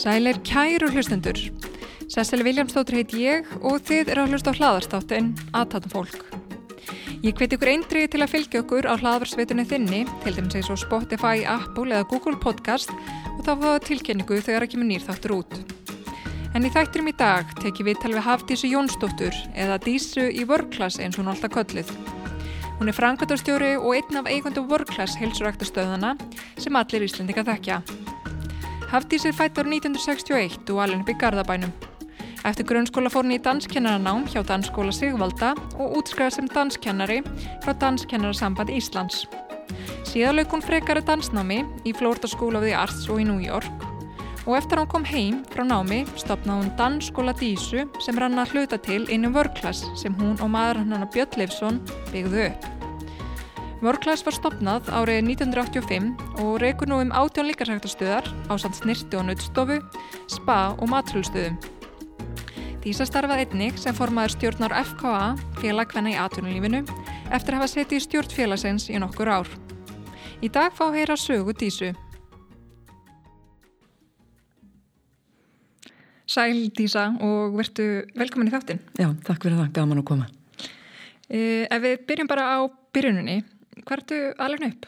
Sælir kæru hlustendur. Sesseli Viljámsdóttir heit ég og þið eru að hlusta á hlaðarstáttin aðtata fólk. Ég hveti ykkur eindrið til að fylgja okkur á hlaðarsveitunni þinni, til dæmis eins og Spotify, Apple eða Google Podcast og þá fáðu tilkynningu þegar ekki með nýr þáttur út. En í þætturum í dag tekjum við tal við Hafdísu Jónsdóttur eða Dísu í Workclass eins og hún alltaf köllið. Hún er frangatarstjóri og einn af eigundu Workclass heilsuræktastöðana sem allir íslendinga þekkja. Hafdís er fætt árið 1961 og alveg upp í Garðabænum. Eftir grunnskóla fór hún í danskennarnám hjá Dansskóla Sigvalda og útskriðað sem danskennari frá Danskennararsamband Íslands. Síðan lauk hún frekari dansnámi í Florida School of the Arts og í New York og eftir hún kom heim frá námi stopnaði hún Dansskóla Dísu sem rann að hluta til innum vörklass sem hún og maður hann Björn Leifsson byggðu upp. Workclass var stopnað árið 1985 og reykur nú um átjón líkarsæktastöðar á samt snirti og nuttstofu, spa og matrölustöðum. Dísa starfað einnig sem formaður stjórnar FKA, félagvenna í atvinnulífinu, eftir að hafa setið í stjórn félagsins í nokkur ár. Í dag fá heyra sögu Dísu. Sæl Dísa og verðu velkomin í þáttin. Já, takk fyrir það, gaman að koma. Uh, ef við byrjum bara á byrjuninni, Hvað ertu alveg upp?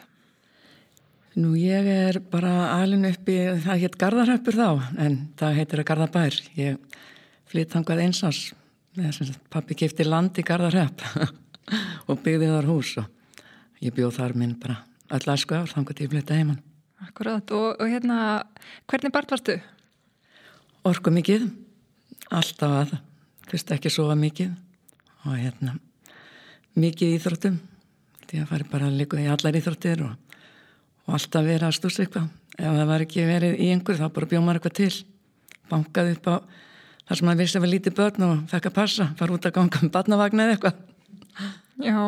Nú ég er bara alveg upp í, það heit Garðarhöppur þá, en það heitir að Garðabær. Ég flytt hangað einsás, pappi kefti land í Garðarhöpp og byggði þar hús og ég bjóð þar minn bara öll aðsku ár, hangað til ég flytta heimann. Akkurát, og, og hérna, hvernig bart varstu? Orku mikið, alltaf að, fyrst ekki sofa mikið og hérna, mikið íþróttum því að fari bara að líka í allar íþróttir og, og alltaf vera að stúsa eitthvað ef það var ekki verið í einhver þá bara bjóð maður eitthvað til bankaði upp á þar sem maður vissi að vera lítið börn og fekk að passa, fara út að ganga með barnavagn eða eitthvað Já,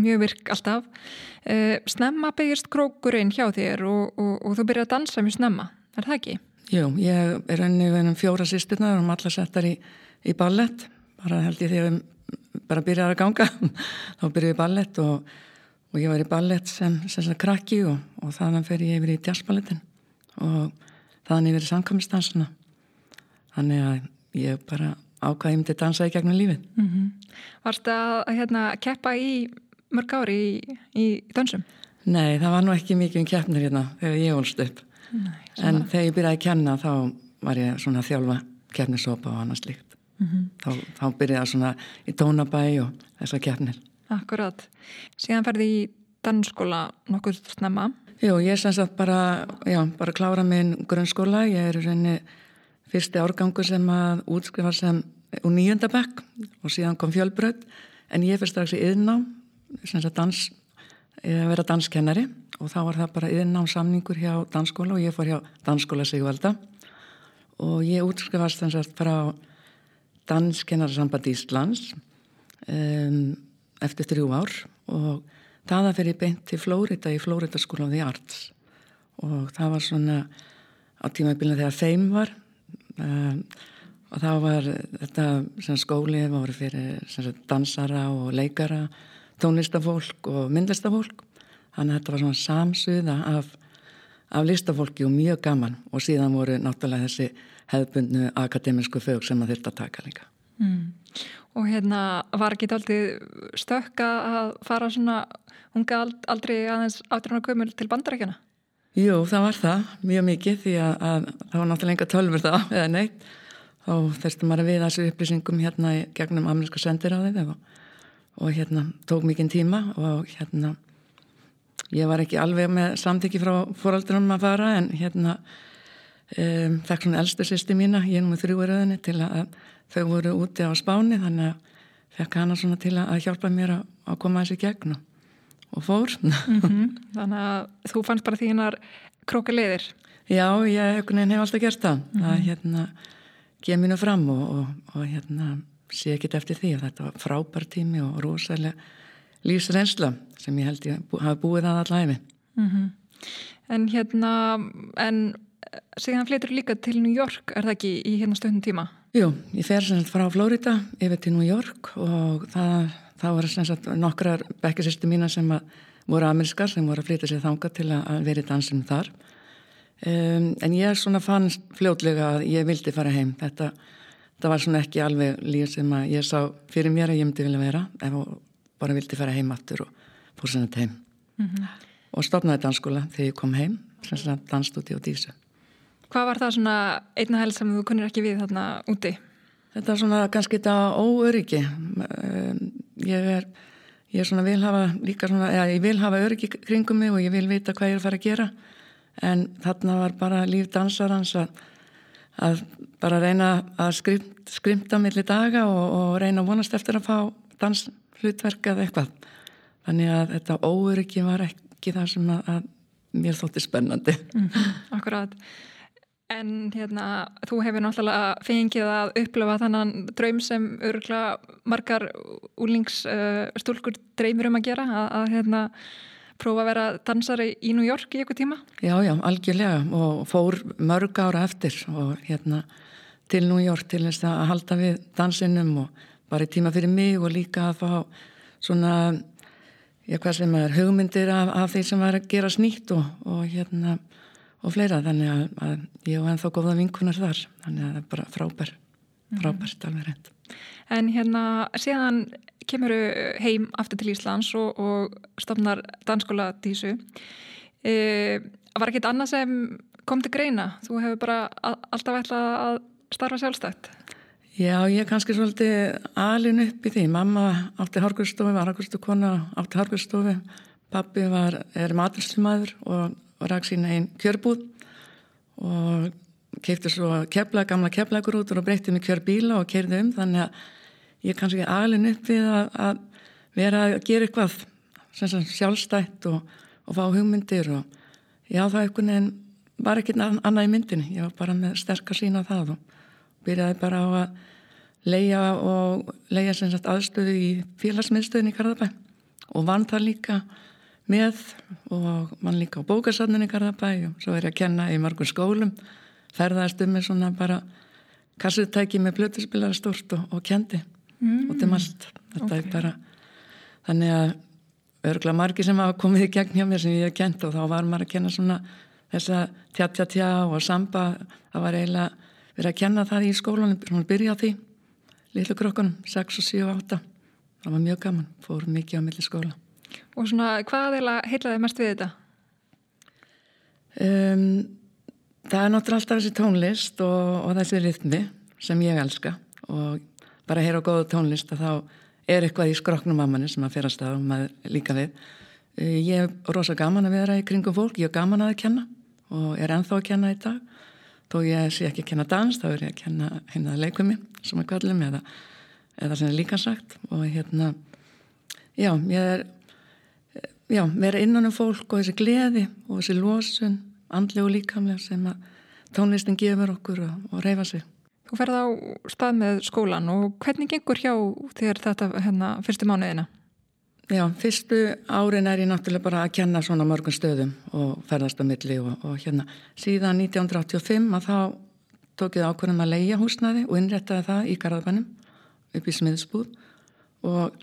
mjög virk alltaf uh, Snemma byggist krókurinn hjá þér og, og, og þú byrjar að dansa mjög snemma, er það ekki? Jú, ég er enni við ennum fjóra sýsturnar og um allar settar í, í ballett bara held ég þegar bara byrjaði að ganga þá byrjaði ég ballett og, og ég var í ballett sem, sem, krakki og, og þannig fer ég yfir í jazzballettin og þannig yfir í samkvæmistansuna þannig að ég bara ákvaði um til að dansa í gegnum lífið mm -hmm. Varst það að hérna, keppa í mörg ári í, í dansum? Nei, það var nú ekki mikið um keppnir hérna þegar ég volst upp. Nei, en þegar ég byrjaði að kenna þá var ég svona að þjálfa keppnisopa og annars líkt mm -hmm. þá, þá byrjaði svona í tónabæ og þessar keppnir. Akkurat, síðan ferði í dansskóla nokkur snemma. Jú, ég sem sagt bara já, bara klára minn grunnskóla. Ég er reyni fyrsti árgangu sem að útskrifa sem úr nýjöndabæk og síðan kom fjölbröð en ég fyrir strax í yðnám dans að vera danskennari. Og þá var það bara yðnám samningur hjá dansskóla og ég fór hjá dansskóla Sigvalda. Og ég útskrifast sem sagt frá Danskennarsamband Íslands um, eftir þrjú ár. Og það að fyrir beint til Flórida í Flórida School of the Arts. Og það var svona á tímabilinu þegar þeim var um, og það var þetta skólið var fyrir sagt, dansara og leikara tónlistafólk og myndlistafólk þannig að þetta var svona samsuða af, af listafólki og mjög gaman og síðan voru náttúrulega þessi hefðbundnu akademísku fög sem að að taka líka. Mm. Og hérna var ekki alltaf stökka að fara svona unga aldrei aðeins átturna kömul til bandarækjana? Jú, það var það mjög mikið því að, að það var náttúrulega enga tölfur það eða neitt. Þá þurftum maður að við þessu upplýsingum hérna gegnum ameríska sendir á þið og, og hérna tók mikið tíma og hérna ég var ekki alveg með samtiki frá fóraldunum að fara en hérna um, fekk svona elstu sýsti mína, ég er nú með þrjúveröðinni til að þau voru úti á spáni þannig að fekk hana svona til að hjálpa mér að, að koma þessi gegn og, fór mm -hmm. Þannig að þú fannst bara þínar króka leiðir Já, ég hef, alltaf gert það mm -hmm. að hérna geða mínu fram og, og, og hérna sé ekkit eftir því að þetta var frábær tími og rosalega lífsrensla sem ég held ég hafa búið að allæfi mm -hmm. En hérna en síðan flytur líka til New York, er það ekki í hérna stöndum tíma? Jú, ég fer sem sagt frá Florida yfir til New York og það, það var sem sagt nokkrar bekkisýstu mína sem voru amerskar sem voru að flytja sér þanga til að vera í dansinum þar. Um, en ég svona fann fljótlega að ég vildi fara heim. Þetta, þetta var svona ekki alveg líf sem að ég sá fyrir mér að ég myndi vilja vera ef bara vildi fara heim aftur og fór sem þetta heim. Mm -hmm. Og stopnaði dansskóla þegar ég kom heim, sem sagt dansstúti og dísu. Hvað var það svona einna helst sem þú kunnir ekki við þarna úti? Þetta er svona kannski þetta óöryggi. Ehm, ég er, ég er svona vil hafa líka svona, eða ég vil hafa öryggi kringum mig og ég vil vita hvað ég er að fara að gera. En þarna var bara líf dansarans að, að bara reyna að skrimt, skrimta millir daga og, og reyna að vonast eftir að fá danshlutverk eða eitthvað. Þannig að þetta óöryggi var ekki það sem að, að mér þótti spennandi. Mm -hmm, akkurát. En hérna, þú hefur náttúrulega fengið að upplifa þannan draum sem öruglega margar úlingsstúlkur uh, dreymir um að gera, að, að hérna, prófa að vera dansari í New York í eitthvað tíma? Já, já, algjörlega og fór mörg ára eftir og hérna til New York til þess að halda við dansinum og bara í tíma fyrir mig og líka að fá svona, já hvað sem er, hugmyndir af, af því sem var að gera snýtt og, og hérna og fleira þannig að, að ég var ennþá góða vinkunar þar þannig að það er bara frábær frábært mm. alveg reynd En hérna síðan kemur heim aftur til Íslands og, og stofnar danskóla dísu e, var ekki annað sem kom til greina? Þú hefur bara alltaf ætlað að starfa sjálfstætt? Já, ég er kannski svolítið alin upp í því. Mamma átti harkurstofi, var harkurstukona átti harkurstofi, pappi var er maturslimaður og og ræk sína einn kjörbúð og keipti svo kefla, gamla keflagur út og breytti mig kjör bíla og keirði um þannig að ég kannski alin upp við að, að vera að gera eitthvað sjálfstætt og, og fá hugmyndir og já það einhvern veginn var ekkert annað í myndinni. Ég var bara með sterkar sína það og byrjaði bara á að leia og leia aðstöðu í félagsmiðstöðin í Karðabæ og vann það líka með og mann líka á bókasatninni Garðabæ og svo er ég að kenna í margum skólum ferðaðist um með svona bara kassutæki með blötuspilar stort og, og kendi mm. út um allt. Þetta okay. er bara þannig að örgulega margi sem hafa komið í gegn hjá mér sem ég hef kent og þá var maður að kenna svona þessa tja tja tja og samba. Það var eiginlega verið að kenna það í skólanum. Svona byrja á því litlu krokkunum 6 og 7 og 8 það var mjög gaman, fór mikið á milli skóla. Og svona, hvað heilaði mest við þetta? Um, það er náttúrulega alltaf þessi tónlist og, og þessi rithmi sem ég elska. Og bara að heyra á góðu tónlist að þá er eitthvað í skroknum að manni sem að ferast að maður líka við. Uh, ég er rosa gaman að vera í kringum fólk, ég er gaman að kenna og er enþá að kenna í dag. Þó ég sé ekki að kenna dans, þá er ég að kenna heimnaða leikumi sem er kvallum eða, eða sem er líka sagt og hérna, já, ég er já, vera innan um fólk og þessi gleði og þessi losun, andlega og líkamlega sem að tónlistin gefur okkur og, og reyfa sig. Þú ferð á stað með skólan og hvernig gengur hjá þér þetta hérna, fyrstu mánuðina? Já, fyrstu árin er ég náttúrulega bara að kenna svona mörgum stöðum og ferðast á milli og, og hérna. Síðan 1985 að þá tók ég ákvörðum að leia húsnaði og innrættaði það í Garðabænum upp í smiðsbúð. Og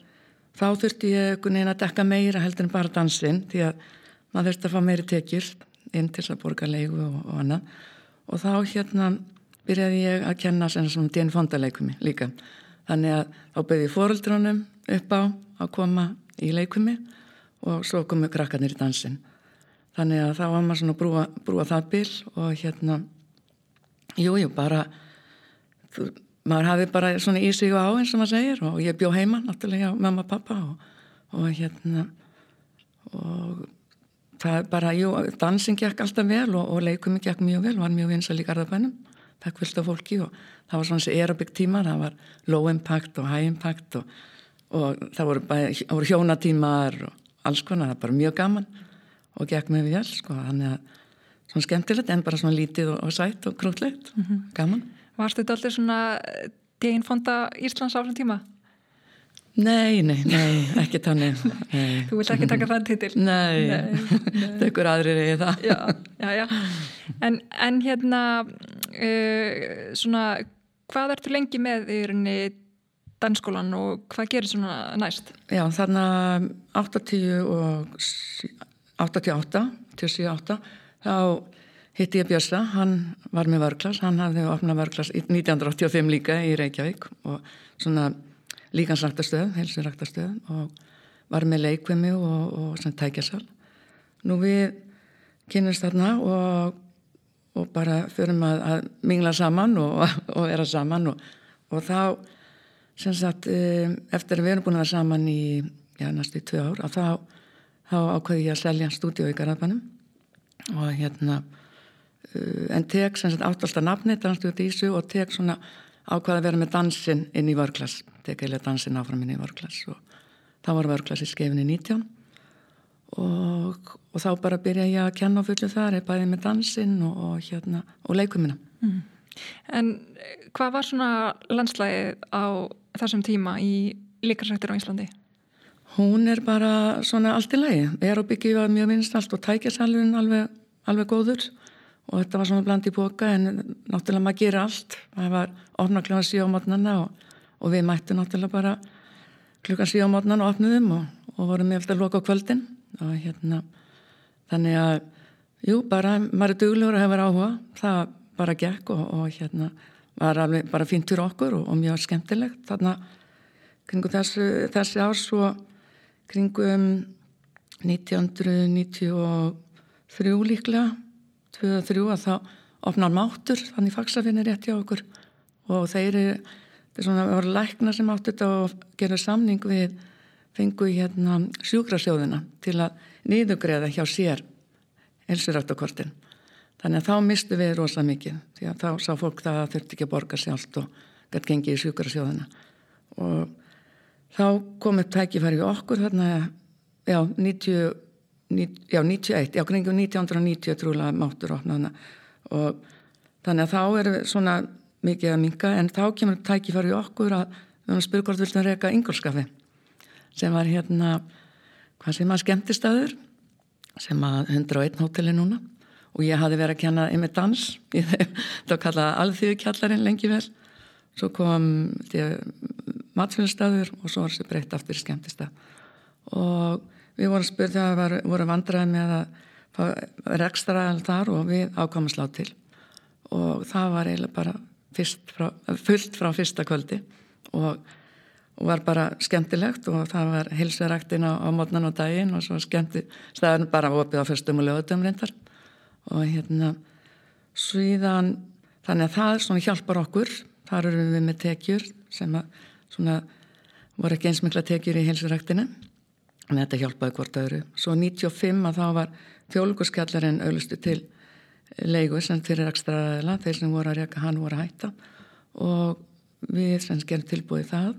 þá þurfti ég einhvern veginn að dekka meira heldur en bara dansinn því að maður þurfti að fá meiri tekjur inn til að borga leiku og, og annað. Og þá hérna byrjaði ég að kenna svona dén fondaleikumi líka. Þannig að þá byrði fóröldrónum upp á að koma í leikumi og svo komu krakkarnir í dansin þannig að þá var maður svona brúa, brúa það byll og hérna jújú jú, bara maður hafi bara svona í sig og á eins og maður segir og ég bjó heima náttúrulega mamma og pappa og, og hérna og það bara, jú, dansin gekk alltaf vel og, og leikumi gekk mjög vel, var mjög vinsal í Garðabænum, það kvölda fólki og það var svona þessi aerobik tíma, það var low impact og high impact og, og það voru, voru hjónatímar og alls konar, það var bara mjög gaman og gekk mjög vel, sko, þannig að svona skemmtilegt en bara svona lítið og sætt og krútlegt, mm -hmm. gaman Varst þetta alltaf svona deginn fonda Íslands á þessum tíma? Nei, nei, nei, ekki tannig nei. Þú vilt ekki taka það titil Nei, þau ykkur aðrir er það. Já, já, já. En, en hérna uh, svona, hvað ertu lengi með í rauninni dansskólan og hvað gerir svona næst? Já, þarna 80 og 88 til 78 þá hitti ég Björsa, hann var með vörglas, hann hafði opnað vörglas 1985 líka í Reykjavík og svona líkansræktastöð, helsinræktastöð og var með leikvimi og, og sem tækjasal. Nú við kynast þarna og, og bara förum að, að mingla saman og, og vera saman og þá sem sagt eh, eftir að við erum búin að vera saman í já, næstu í tvö ár og þá, þá ákveði ég að selja stúdíu í Garðabannum og hérna eh, en tek sem sagt áttalsta nafni dansstúdíu Dísu og tek svona ákvaði að vera með dansin inn í vörglas tekið eða dansin áfram inn í vörglas og þá var vörglas í skefinni 19 og, og þá bara byrja ég að kenna fullu þar ég bæði með dansin og, og, hérna, og leikumina mm. En hvað var svona landslægið á þessum tíma í líkarsættir á Íslandi? Hún er bara svona allt í lagi, er á byggju mjög vinst allt og tækjasalvin alveg, alveg góður. Og þetta var svona bland í boka en náttúrulega maður gerir allt. Það var ofna klukkan 7 á mótnarna og, og við mættum náttúrulega bara klukkan 7 á mótnarna og opnuðum og, og vorum með alltaf loka á kvöldin. Og hérna þannig að jú, bara maður er duglegur að hefa áhuga. Það bara gekk og, og hérna var alveg bara fínt fyrir okkur og mjög skemmtilegt. Þarna kringum þessu, þessi árs og kringum 1993 líklega 2-3 að þá opnar mátur þannig fagsafinni rétt hjá okkur. Og þeir eru það voru lækna sem áttu þetta og gera samning við fengu hérna sjúkrasjóðina til að nýðugreða hjá sér helsurættakortin þannig að þá mistu við rosa mikið því að þá sá fólk það að þurfti ekki að borga sjálft og gæti gengið í sjúkrasjóðina. Og þá kom upp tækifæri okkur þarna já, 90 já, 91, já, kringum 1990 trúlega máttur opnaðna og þannig að þá er svona mikið að minga en þá kemur tækifæri okkur að við höfum spyrur hvort við viltum reyka yngolskafi sem var hérna hvað sem að skemmtistaður sem að 101 hóteli núna. Og ég hafi verið að kenna yfir dans í þeim, þá kallaði alþjóðkjallarinn lengi vel. Svo kom matfélagstaður og svo var þessi breytt aftur skemmtistað og við vorum spurð þegar við vorum vandraði með að fá rekstraðal þar og við ákomum slá til. Og það var eiginlega bara frá, fullt frá fyrsta kvöldi og, og var bara skemmtilegt og það var hilsuræktin á, á mótnan og daginn og svo skemmti staðurinn bara opið á fyrstum og lögutum reyndar og hérna svíðan þannig að það svona hjálpar okkur þar eru við með tekjur sem að svona voru ekki eins mikla tekjur í hilsuræktinu en þetta hjálpaði hvort öðru. Svo 95 að þá var þjóluguskjallarinn auðlustu til leigu sem fyrir ekstraðila, þeir sem voru að reyka hann voru að hætta og við sem gerum tilbúið það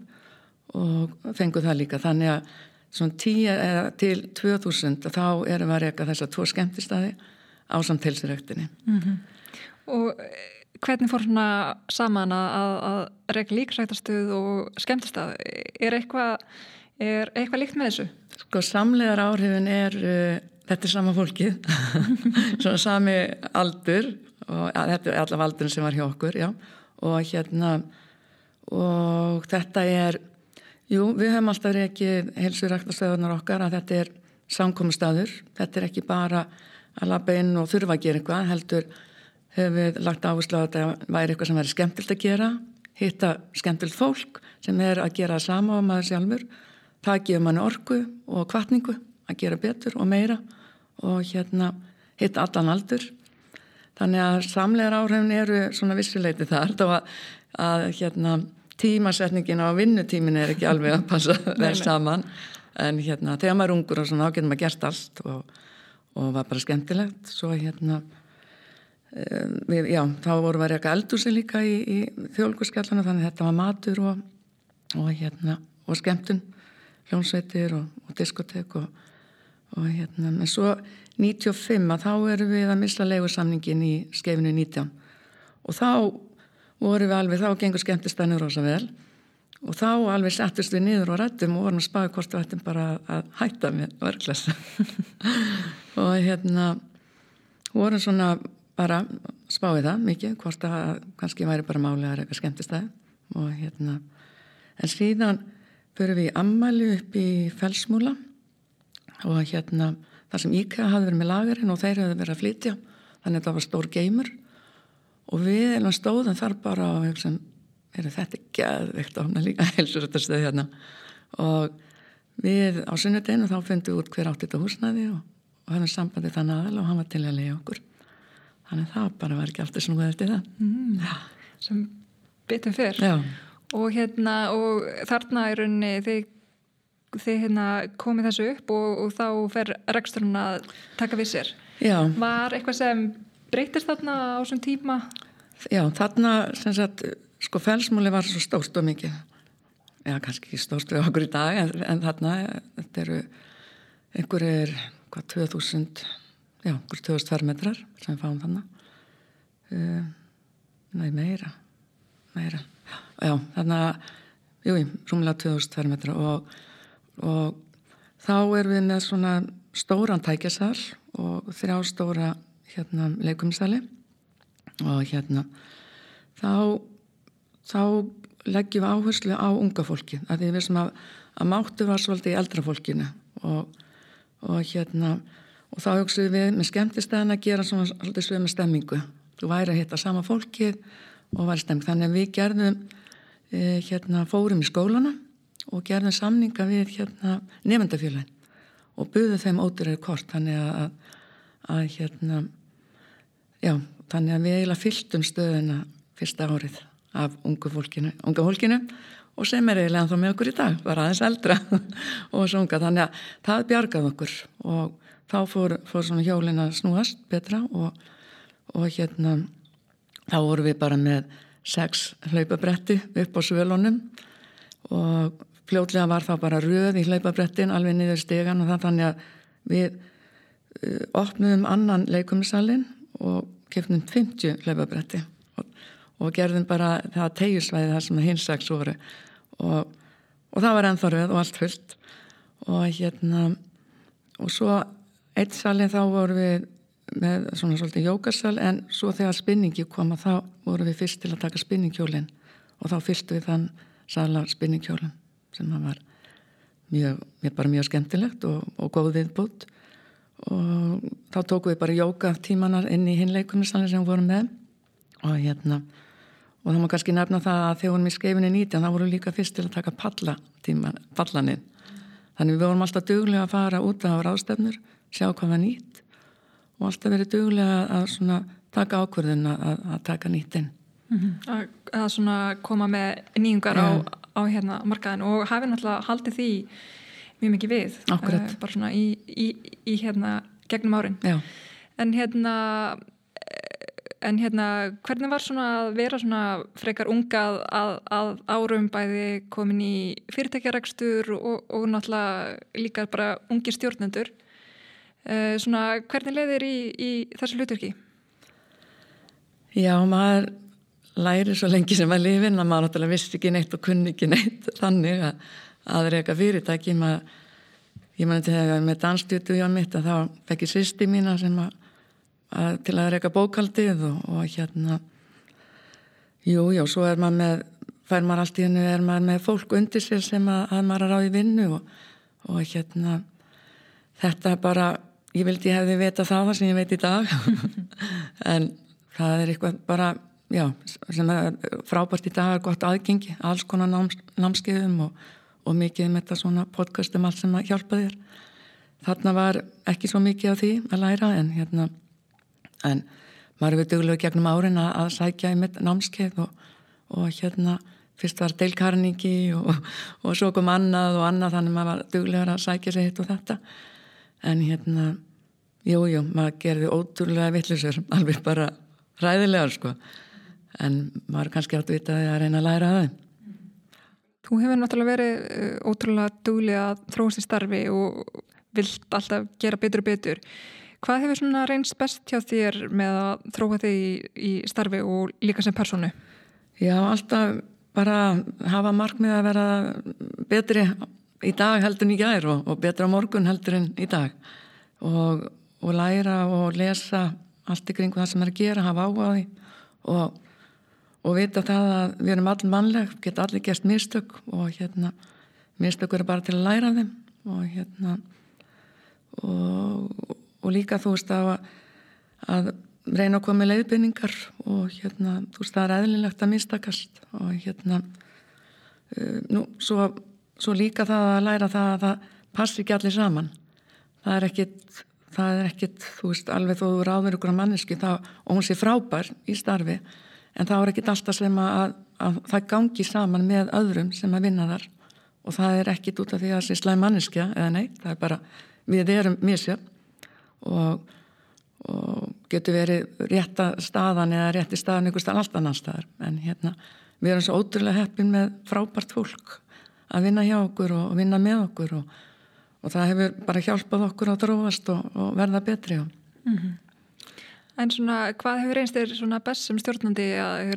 og fengum það líka. Þannig að svona 10 til 2000 þá erum við að reyka þess að tvo skemmtistadi á samtilsirektinni. Mm -hmm. Og hvernig fór svona saman að, að reyka líksræktastuð og skemmtistad? Er eitthvað Er eitthvað líkt með þessu? Sko samlegar áhrifin er þetta er sama fólkið. Svona sami aldur og ja, þetta er allavega aldurinn sem var hjá okkur já. og hérna og þetta er jú, við höfum alltaf ekki helsuræktastöðunar okkar að þetta er samkominnstaður, þetta er ekki bara að lappa inn og þurfa að gera eitthvað heldur höfum við lagt áherslu að þetta væri eitthvað sem væri skemmtilt að gera hitta skemmtilt fólk sem er að gera það sama á maður sjálfur. Það gefur manni orku og kvartningu að gera betur og meira og hérna hitt allan aldur. Þannig að samlegar áhrifin eru svona vissuleiti þar þá að, að hérna tímasetningin á vinnutímin er ekki alveg að passa vel saman. En hérna þegar maður er ungur og svona þá getur maður gert allt og, og var bara skemmtilegt. Svo hérna um, við, já, þá voru við að reyka eldúsi líka í, í þjólkurskjallana þannig þetta var matur og, og hérna og skemmtun hljónsveitir og, og diskotek og, og hérna, en svo 95 að þá erum við að misla leigursamningin í skefinu 19 og þá vorum við alveg, þá gengur skemmtistænur rosa vel. Og þá alveg settist við niður og rættum og vorum að spaka hvort við ættum bara að hætta með verklasa og hérna vorum svona bara spáið það mikið hvort að kannski væri bara máli að reyka skemmtistæði. Og hérna en síðan fyrir við ammali upp í felsmúla og hérna þar sem Íka hafði verið með lagarinn og þeir hefði verið að flytja þannig að það var stór geymur. Og við erum stóðan þar bara og hugsaðum, er þetta geðvikt ána líka helsur þetta stöð hérna. Og við á sunnudeginu þá fundum við út hver átt þetta húsnaði og, og hefðum sambandið þann aðal og hann var til að leiða okkur. Þannig að það bara var ekki alltaf snúið eftir það. Mm, sem bitum fyrr Já. og hérna og þarna er rauninni þið þið hérna komið þessu upp og, og þá fer reksturinn að taka við sér. Já. Var eitthvað sem breytist þarna á þessum tíma? Já, þarna sem sagt, sko felsmúli var svo stórt og mikið. Já, kannski ekki stórt við okkur í dag en, en þarna, þetta eru einhverjir, hvað, 2000 já, einhverjir 2000 fermetrar sem við fáum þarna. Uh, nei, meira meira. Já, þarna jú, rúmlega 2000 fermetrar og og þá erum við með svona stóran tækjasal og þrjá stóra hérna leikumsali og hérna þá, þá leggjum við áherslu á unga fólki að því við sem að, að máttu var svolítið í eldra fólkinu. Og, og hérna og þá hugsaðum við með skemmtistæðin að gera svona svolítið með stemmingu. Þú væri að hitta sama fólkið og var stemming. Þannig að við gerðum e, hérna fórum í skólana og gerðum samninga við hérna nefndafélagin og buðum þeim ódurari kort. Þannig að, að hérna já, þannig að við eiginlega fylltum stöðuna fyrsta árið af ungu fólkinu, unga fólkinu og sem er eiginlega þá með okkur í dag var aðeins eldra og sunga þannig að það bjargað okkur og þá fór, fór svona hjólin að snúast betra og, og hérna þá voru við bara með sex hlaupabretti upp á svölunum og fljótlega var það bara röð í hlaupabrettin alveg niður stegan og þannig að við uh, opnum annan leikumsalinn og kefnum 50 hlaupabretti og, og gerðum bara það tegjusvæði þar sem hinsaks voru. Og, og það var ennþá röð og allt fullt. Og hérna og svo eitt salin þá voru við með svona svolítið jókarsal en svo þegar spinningi koma þá voru við fyrst til að taka spinninghjólinn og þá fylgstu við þann sala spinninghjólinn sem var mjög, bara mjög skemmtilegt og, og góð viðbútt og þá tóku við bara jóka tímanar inn í hinleikunni sem við vorum með. Og hérna og það má kannski nefna það að þegar við vorum í skeifinni nýti þá vorum við líka fyrst til að taka palla tíman, pallaninn þannig við vorum alltaf duglega að fara út á ráðstefnur sjá hvað var nýtt og alltaf verið duglega að svona taka ákverðin að, að taka nýttinn mm -hmm. að, að svona koma með nýjungar á á hérna markaðin og hafi náttúrulega haldið því mjög mikið við uh, bara svona í, í, í hérna gegnum árin Já. en hérna en hérna hvernig var svona að vera svona frekar ungað að, að árum bæði komin í fyrirtækjarækstur og, og náttúrulega líka bara ungi stjórnendur uh, svona hvernig leiðir í, í þessu hlutverki? Já, maður læri svo lengi sem að lifin að maður náttúrulega vissi ekki neitt og kunni ekki neitt. Þannig að að reyka fyrirtæki maður, ég maður til þegar með dansstjótu hjá mitt að þá fekk ég sýsti mína sem að, að til að reyka bókaldið og, og hérna jú, jú, svo er maður með fær maður allt í hennu, er maður með fólk undir sér sem að, að maður er á í vinnu og, og hérna þetta bara, ég vildi hefði vita það það sem ég veit í dag. En það er eitthvað bara já, sem er frábært í dag gott aðgengi, alls konar náms, námskeiðum og, og mikið með þetta svona podcastum allt sem að hjálpa þér. Þarna var ekki svo mikið á því að læra en hérna en maður hefur duglega gegnum árin að, að sækja í mitt námskeið og, og hérna fyrst var deilkarningi og, og svo kom annað og annað þannig maður var duglega að sækja sér hitt og þetta. En hérna jújú, jú, maður gerði ótrúlega vittlisur alveg bara ræðilega sko en maður kannski átt að vita að reyna að læra það Þú hefur náttúrulega verið uh, ótrúlega dúli að þróast í starfi og vilt alltaf gera betur og betur. Hvað hefur svona reynst best hjá þér með að þróa þig í, í starfi og líka sem personu? Já, alltaf bara hafa markmið að vera betri í dag heldur en í gær og, og betra morgun heldur en í dag. Og, og læra og lesa allt í kringu það sem er að gera, hafa áhugaði og, og vita það að við erum allir mannleg, geta allir gert mistök og hérna mistök eru bara til að læra þeim og hérna og, og líka þú veist að, að reyna að koma með leiðbynningar og hérna þú veist það er eðlilegt að mistakast og hérna uh, nú svo, svo líka það að læra það að það passi ekki allir saman. Það er ekkit það er ekkit, þú veist, alveg þó þú ráður ykkur á manneski þá, og hún sé frábær í starfi, en það er ekkit alltaf sem að, að það gangi saman með öðrum sem að vinna þar. Og það er ekkit út af því að það sé slæm manneskja eða nei, það er bara, við erum misjöfn. Og, og getur verið rétta staðan eða rétti staðan ykkur staðan allt annan staðar, en hérna við erum svo ótrúlega heppin með frábært fólk að vinna hjá okkur og vinna með okkur. Og og það hefur bara hjálpað okkur að dróast og, og verða betri mm -hmm. En svona, hvað hefur einst þér svona best sem stjórnandi að,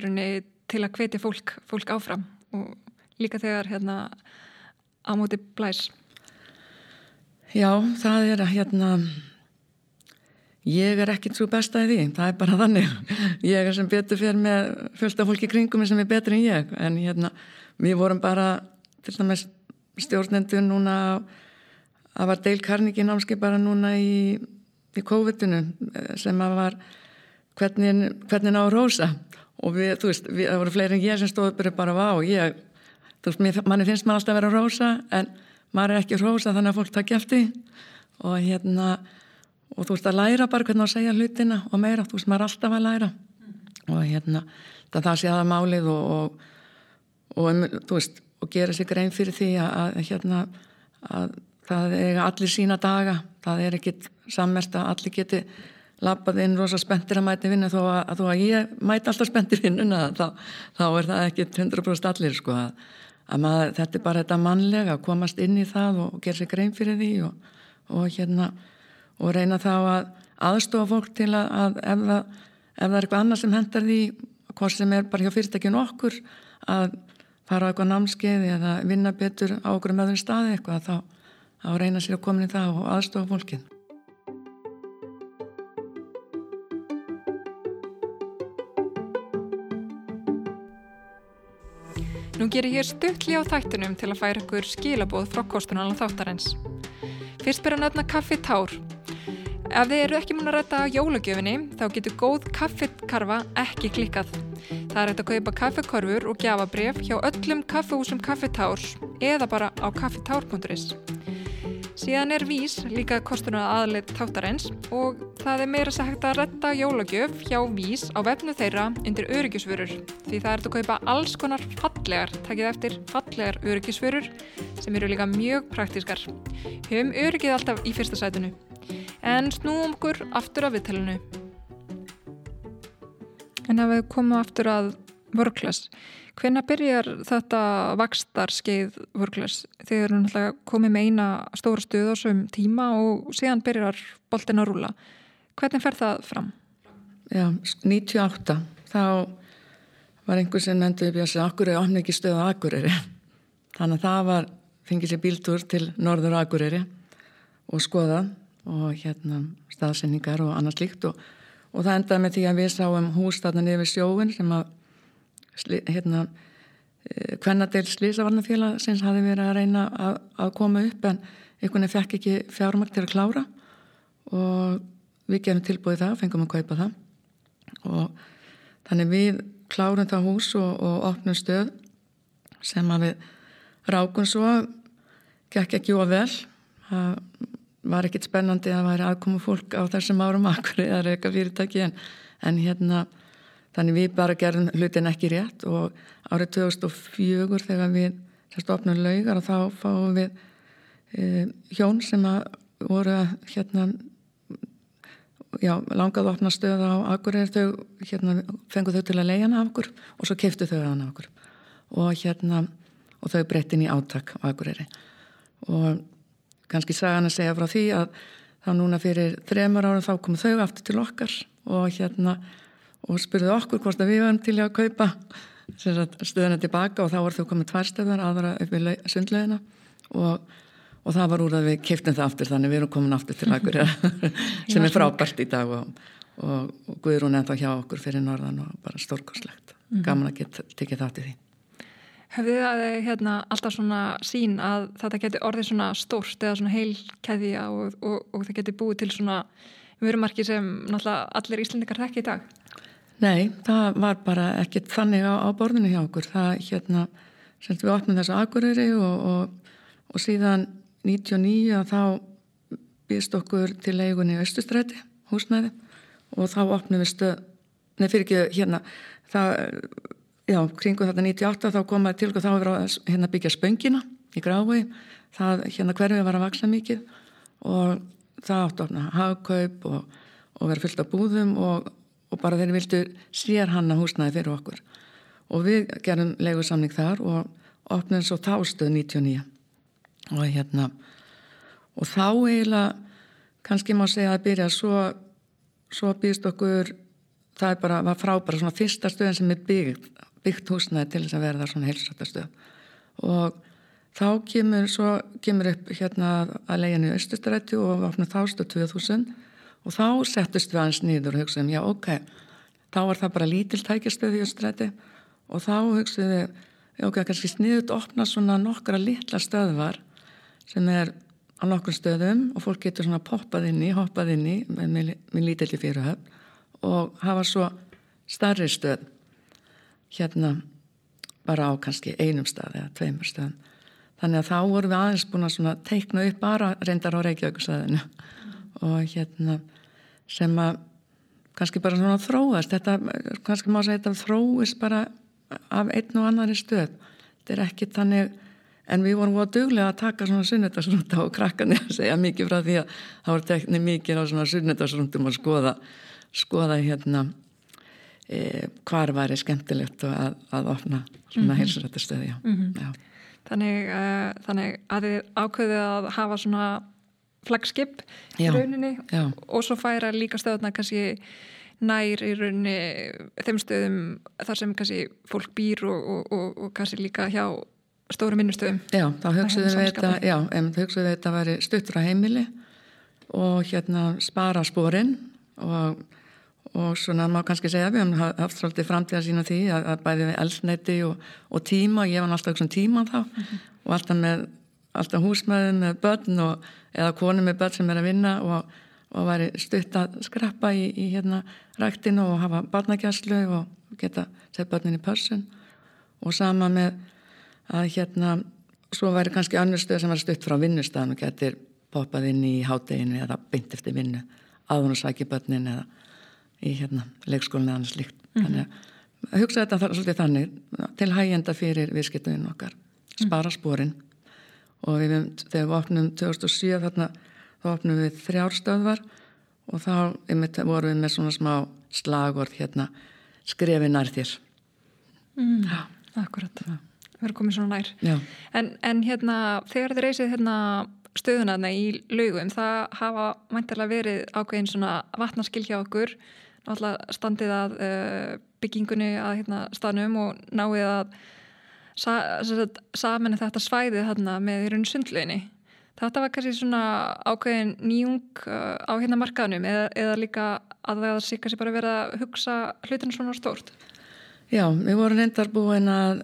til að hvetja fólk, fólk áfram? Og líka þegar hérna á móti blæs? Já, það er að hérna ég er ekkit svo besta í því. Það er bara þannig. Ég er sem betur fyrir með fölsta fólki kringum sem er betri en ég. En hérna, við vorum bara til dæmis stjórnendur núna á það var Dale Carnegie námski bara núna í, í COVID-unu eh, sem að var hvernig, hvernig ná rosa og við, þú veist, við, það voru fleiri en ég sem stóði bara vá, ég þú veist, mér, manni finnst maður alltaf að vera rosa en maður er ekki rosa þannig að fólk takk eftir. Og hérna og þú veist að læra bara hvernig að segja hlutina og meira, þú veist, maður er alltaf að læra. Og hérna, það það sé aða málið og, og, og þú veist, og gera sig grein fyrir því að, að hérna að það er allir sína daga það er ekkit sammest að allir geti lappað inn rosa spenntir að mæti vinna þó að, að, að ég mæti alltaf spenntir vinnuna þá, þá er það ekkit 100% allir sko að, að maður, þetta er bara þetta mannlega að komast inn í það og, og gera sér grein fyrir því og, og hérna og reyna þá að aðstofa fólk til að ef það, ef það er eitthvað annað sem hendar því hvort sem er bara hjá fyrirtækinu okkur að fara á eitthvað námskeið eða vinna betur á okkur með þeim staði eitthvað þá að reyna sér að koma inn í það og aðstofa fólkin. Nú gerir hér stuttli á þættunum til að færa ykkur skilabóð frá kostunala þáttarins. Fyrst byrja nöfna kaffi tár. Ef þið eru ekki múin að rætta jólagjöfinni þá getur góð kaffikarfa ekki klikkað. Það er hægt að kaupa kaffikorfur og gjafabref hjá öllum kaffehúsum kaffitárs eða bara á kaffitár.is. Síðan er vís líka kostuna aðleitt þáttarins og það er meira sagt að retta jólagjöf hjá vís á vefnu þeirra undir öryggisvörur því það er að kaupa alls konar fallegar, takkið eftir fallegar öryggisvörur sem eru líka mjög praktískar. Höfum öryggið alltaf í fyrsta sætunu en snúum okkur aftur af viðtælunu. En ef við komum aftur að vörklas, Hvenna byrjar þetta vakstarskeið vörglas? Þeir eru náttúrulega komið með eina stóra stöð á svum tíma og síðan byrjar boltin að rúla. Hvernig fer það fram? Já, 98 þá var einhver sem nefndi upp í að segja Akureyri ofni ekki stöð á Akureyri. Þannig að það var, fengið sér bíltúr til Norður Akureyri og skoða og hérna staðsendingar og annars líkt og, og það endaði með því að við sáum hússtatnan yfir sjóin sem að hérna hvernadel eh, slísavarnafélag sem hafi verið að reyna að, að koma upp en einhvern veginn fekk ekki fjármakt til að klára og við gefum tilbúið það, fengum að kaupa það. Og þannig við klárum það hús og, og opnum stöð sem að við rákum svo gekk ekki og vel. Það var ekkit spennandi að það væri aðkomu fólk á þessum árum akkur eða reyka fyrirtæki en, en hérna Þannig við bara gerðum hlutin ekki rétt og árið 2004 þegar við stofnum laugar og þá fáum við e, hjón sem að voru hérna, já, langað að opna stöða á Akureyri, þau hérna, fengu þau til að leiða hana af okkur og svo keftu þau hana af okkur. Og hérna og þau breyttin í áttak á Akureyri. Og kannski sagan að segja frá því að þá núna fyrir þremur ára þá komu þau aftur til okkar og hérna og spurði okkur hvort að við varum til að kaupa stöðuna tilbaka og þá var þau komið tvær stöðar aðra upp í sundlegina og, og það var úr að við kiptum það aftur þannig við erum komin aftur til akkur sem er frábært í dag og, og, og Guðrún er þá hjá okkur fyrir norðan og bara stórkoslegt mm -hmm. gaman að geta tekið þátt í því Hefði það hérna, alltaf svona sín að þetta geti orðið svona stórt eða svona heil keðja og, og, og það geti búið til svona vörumarki sem náttúrulega allir íslendikar þekki í dag? Nei, það var bara ekkert þannig á, á borðinu hjá okkur. Það, hérna, sem við opnum þessu akureyri og, og, og síðan 99 þá býðst okkur til leigunni Östustræti, húsnæði og þá opnum við stöð, nei fyrir ekki hérna, það, já, kringu þetta 98 þá komaði til og þá var að hérna, byggja spöngina í Grávei, það hérna hverfið var að vaksa mikið og það átti að opna hagkaup og, og vera fyllt af búðum og og bara þeir vildu sér hanna húsnaði fyrir okkur. Og við gerum leigusamning þar og opnum svo þástöð 99 og hérna og þá eiginlega kannski má segja að byrja svo, svo býðst okkur það er bara, var frábæra svona fyrsta stöðin sem er byggt, byggt húsnaði til þess að verða svona heilsrættastöð og þá kemur, svo kemur upp hérna að leiðinu í Östustrætti og opnum þástöð 2000 og þá settust við hans nýður og hugsaðum já ok, þá var það bara lítil tækistöði í stræti og þá hugsaðum við já ok, kannski sniðut opna svona nokkra litla stöðvar sem er á nokkur stöðum og fólk getur svona poppað inn í, hoppað inn í með, með, með lítilli fyrirhöfn og hafa svo starri stöð hérna bara á kannski einum stað eða tveimur stöðum. Þannig að þá vorum við aðeins búin að teikna upp bara reyndar á Reykjavíkusæðinu og hérna sem að kannski bara svona þróast þetta, kannski má segja þetta þróist bara af einn og annari stöð þetta er ekki þannig en við vorum að duglega að taka svona sunnetarsrunda og krakkarni að segja mikið frá því að það voru teknið mikið á svona sunnetarsrundum að skoða skoða hérna e, hvar var það skemmtilegt að, að opna svona mm -hmm. heilsurættastöði mm -hmm. þannig, uh, þannig að þið ákveðið að hafa svona flagskip í rauninni já. og svo færa líka stöðuna kannski nær í rauninni þeim stöðum þar sem kannski fólk býr og, og, og, og kannski líka hjá stórum vinnustöðum Já, þá hugsaðu við þetta að veri stuttra heimili og hérna spara spórin og og svona má kannski segja við hefum haft svolítið framtíða sína því að, að bæði við elsneiti og, og tíma ég var alltaf um tíma þá mm -hmm. og alltaf með alltaf húsmaður með börn og, eða konu með börn sem er að vinna og, og væri stutt að skrappa í, í hérna ræktinu og hafa barnagjastlu og geta sett börnin í pörsun og sama með að hérna svo væri kannski annur stöð sem var stutt frá vinnustafn og getur poppað inn í hádeginu eða beint eftir vinnu aðun og sækja börnin eða í hérna leikskólinu eða annars líkt mm -hmm. þannig að hugsa þetta svolítið þannig til hægjenda fyrir viðskiptunum okkar. Spara spórin og við, þegar við opnum 2007 þarna þá opnum við þrjárstöðvar og þá einmitt, vorum við með svona smá slagord hérna skrefi nær þér. Mm, Akkurat, við erum komið svona nær. En, en hérna þegar þið reysið hérna stöðunarna í laugum, það hafa mæntilega verið ákveðin svona vatnarskil hjá okkur. Náttúrulega standið að uh, byggingunni að hérna stanum og náið að sa, saman þetta svæðið þarna með í raun sundleginni. Þetta var kannski svona ákveðin nýjung uh, á hérna markaðnum eða, eða líka að það sé kannski bara verið að hugsa hlutinu svona stórt? Já, við vorum reyndar búin að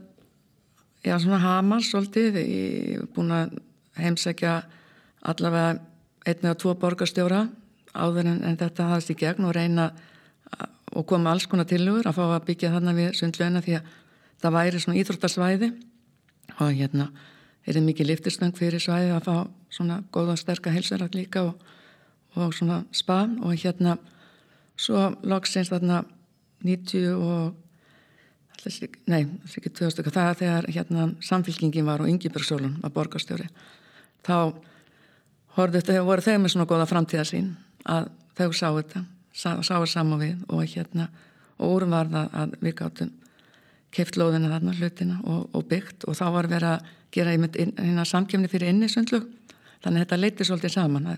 já, svona hama svolítið í búin að heimsækja allavega einn eða tvo borgarstjóra áður en, en þetta hafðist í gegn og reyna og koma alls konar tilugur að fá að byggja þarna við sundlegina því að það væri svona íþróttasvæði og hérna er það mikið liftistöng fyrir svæði að fá svona góða sterka helsarætt líka og, og svona spa og hérna svo loksins þarna 90 og nei, það er þegar hérna samfélkingin var og Ingebergsólun var borgarstjóri þá horfðu þetta, voru þau með svona góða framtíðasín að þau sá þetta sá, sáu saman við og hérna og úrum var það að við gáttum keift lóðina þarna hlutina og, og byggt. Og þá var verið að gera hérna samkjöfni fyrir inni sundlug þannig að þetta leiti svolítið saman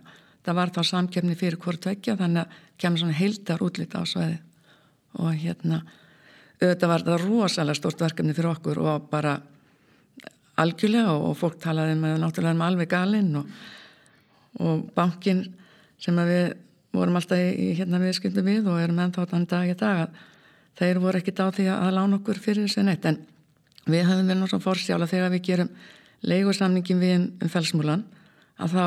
það var þá samkjöfni fyrir hvort vekja þannig að kemur svona heildar útlita á sveiði og hérna auðvitað var þetta rosalega stort verkefni fyrir okkur og bara algjörlega og, og fólk talaði með náttúrulega með alveg galinn og, og bankin sem við vorum alltaf í, hérna viðskildu við og erum ennþá þann dag í dag að þeir voru ekkit á því að lána okkur fyrir þessu neitt en við höfum verið náttúrulega fórsjála þegar við gerum leigusamningin við um, um felsmúlan að þá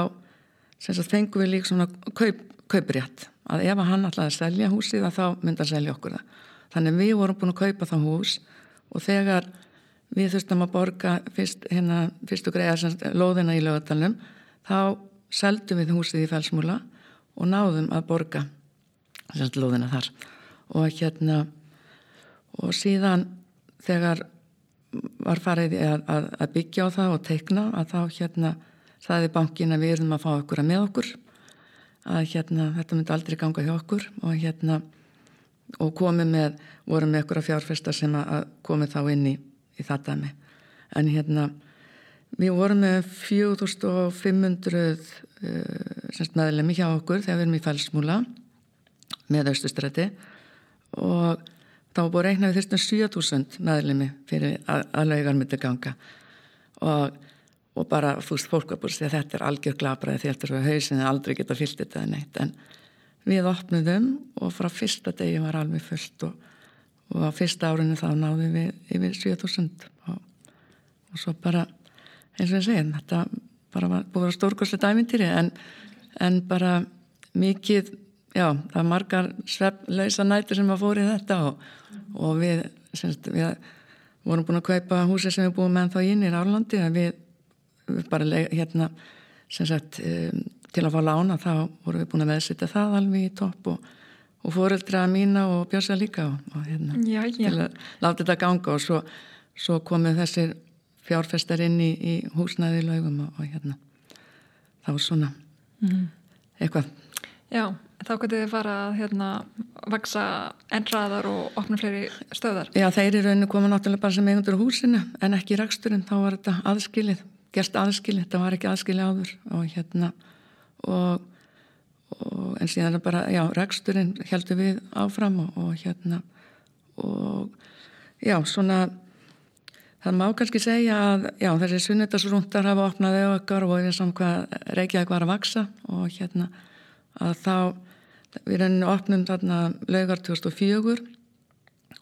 sagt, fengum við líka svona kaup, kauprétt. Að ef hann ætlaði að selja húsið að þá myndi að selja okkur það. Þannig við vorum búin að kaupa það hús og þegar við þurftum að borga fyrst, hérna, fyrstu greiða lóðina í lögadalum þá seldum við húsið í felsmúla og náðum að borga lóðina þar. Og hérna og síðan þegar var farið að, að, að byggja á það og teikna að þá hérna saði bankin að við erum að fá okkur að með okkur að hérna þetta myndi aldrei ganga hjá okkur og hérna og komið með, vorum með okkur að fjárfesta sem að komið þá inn í í það dæmi. En hérna við vorum með 4500 uh, meðlemi hjá okkur þegar við erum í fælsmúla með austustræti og þá búið reikna við þessum 7000 meðlemi fyrir að, að laugar myndi ganga. Og, og bara veist fólk var búin að segja þetta er algjör glabræði því þetta er hausin en aldrei geta fyllt þetta neitt. En við opnum og frá fyrsta degi var alveg fullt og og á fyrsta árinu þá náðum við yfir 7000 og, og svo bara eins og ég segi þetta bara var búið að stórkoslega dæmintýri en, en bara mikið já, það er margar svefnleysa nættur sem að fóri þetta og, og við, semst, við vorum búin að kaupa húsi sem við búum með þá inn í Rálandi að við, við bara hérna sagt, um, til að fá lána þá vorum við búin að veðsita það alveg í topp og og fóreldra mína og björsa líka og, og hérna já, já. til að láta þetta ganga og svo, svo komið þessir fjárfestar inn í, í húsnaði laugum og, og hérna þá svona mm. eitthvað Já, þá getur þið fara að hérna vaksa ennraðar og opna fleiri stöðar Já, þeir eru rauninu komið náttúrulega bara sem eigundur húsinu en ekki í ræksturinn, þá var þetta aðskilið gerst aðskilið, þetta var ekki aðskilið áður og hérna og og, en síðan bara, já, reksturinn heldur við áfram og, og hérna og já, svona það má kannski segja að já, þessi sunnetarsrúndar hafa opnaði okkar og við saman hvað Reykjavík var að vaksa og hérna að þá við erum opnum þarna laugar 2004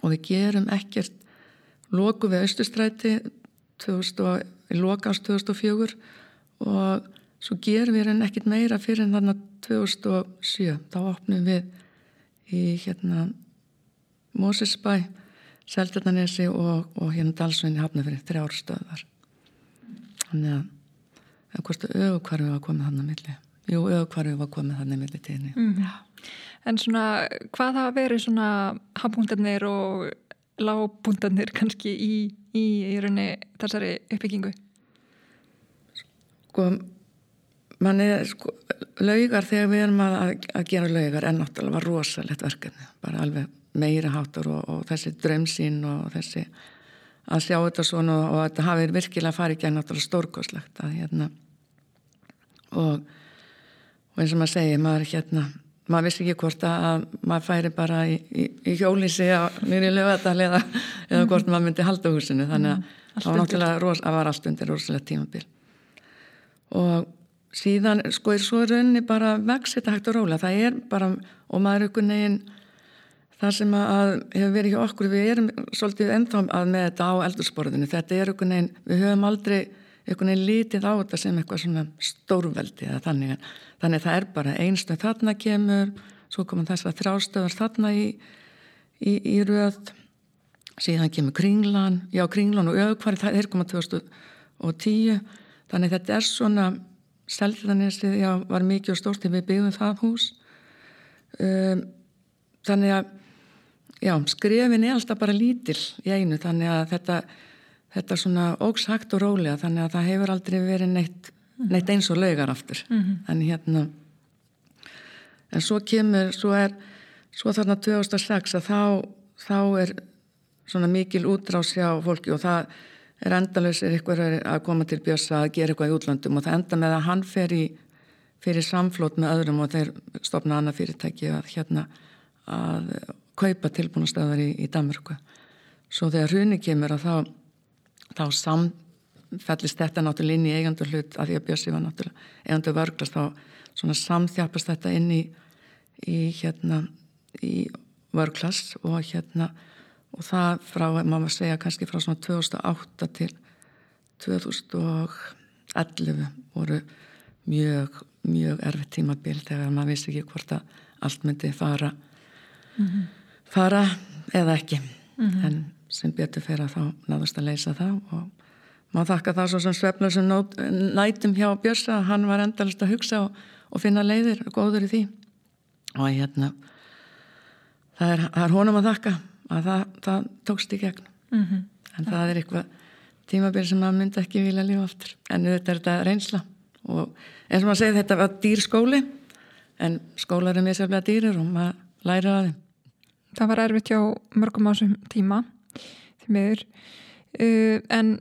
og við gerum ekkert loku við Östustræti 2000, lokast 2004 og svo gerum við henn ekkit meira fyrir en þarna 2007 þá opnum við í hérna Mósesbæ Seldarnanesi og, og hérna Dalsvinni hafnafyrir þrjárstöðar þannig að það kosti auðvokvarfi var komið þannig að milli. Jú, auðvokvarfi var komið þannig að milli tíðni. Mm. En svona, hvað hafa verið svona hafbúndarnir og lágbúndarnir kannski í, í, í raunni þessari uppbyggingu? Sko mann er sko, laugar þegar við erum að, að gera laugar en náttúrulega rosalegt verkefni bara alveg meira hátur og, og þessi drömsín og þessi að sjá þetta svona og, þetta hafi virkilega farið ekki að náttúrulega stórkoslegt að hérna og, og eins og maður segir maður hérna, maður vissi ekki hvort að maður færi bara í, í, í hjólísi nýri lögadal eða, eða hvort maður myndi halda húsinu. Þannig að mm, það var náttúrulega, það var allt undir rosalega tímabil. Og síðan sko er svo raunni bara vex þetta hægt og róla, það er bara og maður er einhvern veginn það sem að hefur verið hjá okkur við erum svolítið ennþá að með þetta á eldursporðinu, þetta er einhvern veginn við höfum aldrei einhvern veginn lítið á þetta sem eitthvað svona stórveldi eða þannig, þannig það er bara einstöð þarna kemur, svo komum þess að þrástöðar þarna í, í, í röð. Síðan kemur kringlan, já kringlan og auðkvari það er komað 2010 þannig þetta er svona Selðanesið, já, var mikið og stórt þegar við byggðum það hús. Um, þannig að já, skrefin er alltaf bara lítill í einu, þannig að þetta þetta er svona ógshagt og rólega þannig að það hefur aldrei verið neitt, mhm. neitt eins og laugar aftur mm -hmm. en hérna en svo kemur, svo er svo þarna 2006 að þá þá er svona mikil útrás hjá fólki og það er endalösir ykkur að koma til Björsa að gera eitthvað í útlandum og það enda með að hann fer í fyrir samflót með öðrum og þeir stopna annað fyrirtæki að hérna að kaupa tilbúinastöðar í, í Danmörku svo þegar hruni kemur að þá, þá samfellist þetta náttúrulega inn í eigandur hlut að því að Bjössi var náttúrulega eigandur vörglast þá svona samþjapast þetta inn í, í hérna í vörglas og hérna og það frá, maður segja kannski frá svona 2008 til 2011 voru mjög, mjög erfitt tímabil þegar maður vissi ekki hvort að allt myndi fara mm -hmm. fara eða ekki mm -hmm. en sem betur fyrir að þá náðast að leysa það og maður þakka það svo sem svefnur sem nætum hjá Björsa hann var endalist að hugsa og, og finna leiðir og góður í því. Og hérna það er, það er honum að þakka að það, það tókst í gegn. Mm -hmm. en það er eitthvað tímabili sem maður myndi ekki vilja lífa aftur. En þetta er þetta reynsla. Og eins og maður segið þetta var dýrskóli en skólar er mjög sérlega dýrir og maður læri að þeim. Það var erfitt hjá mörgum ásum tíma því meður uh, en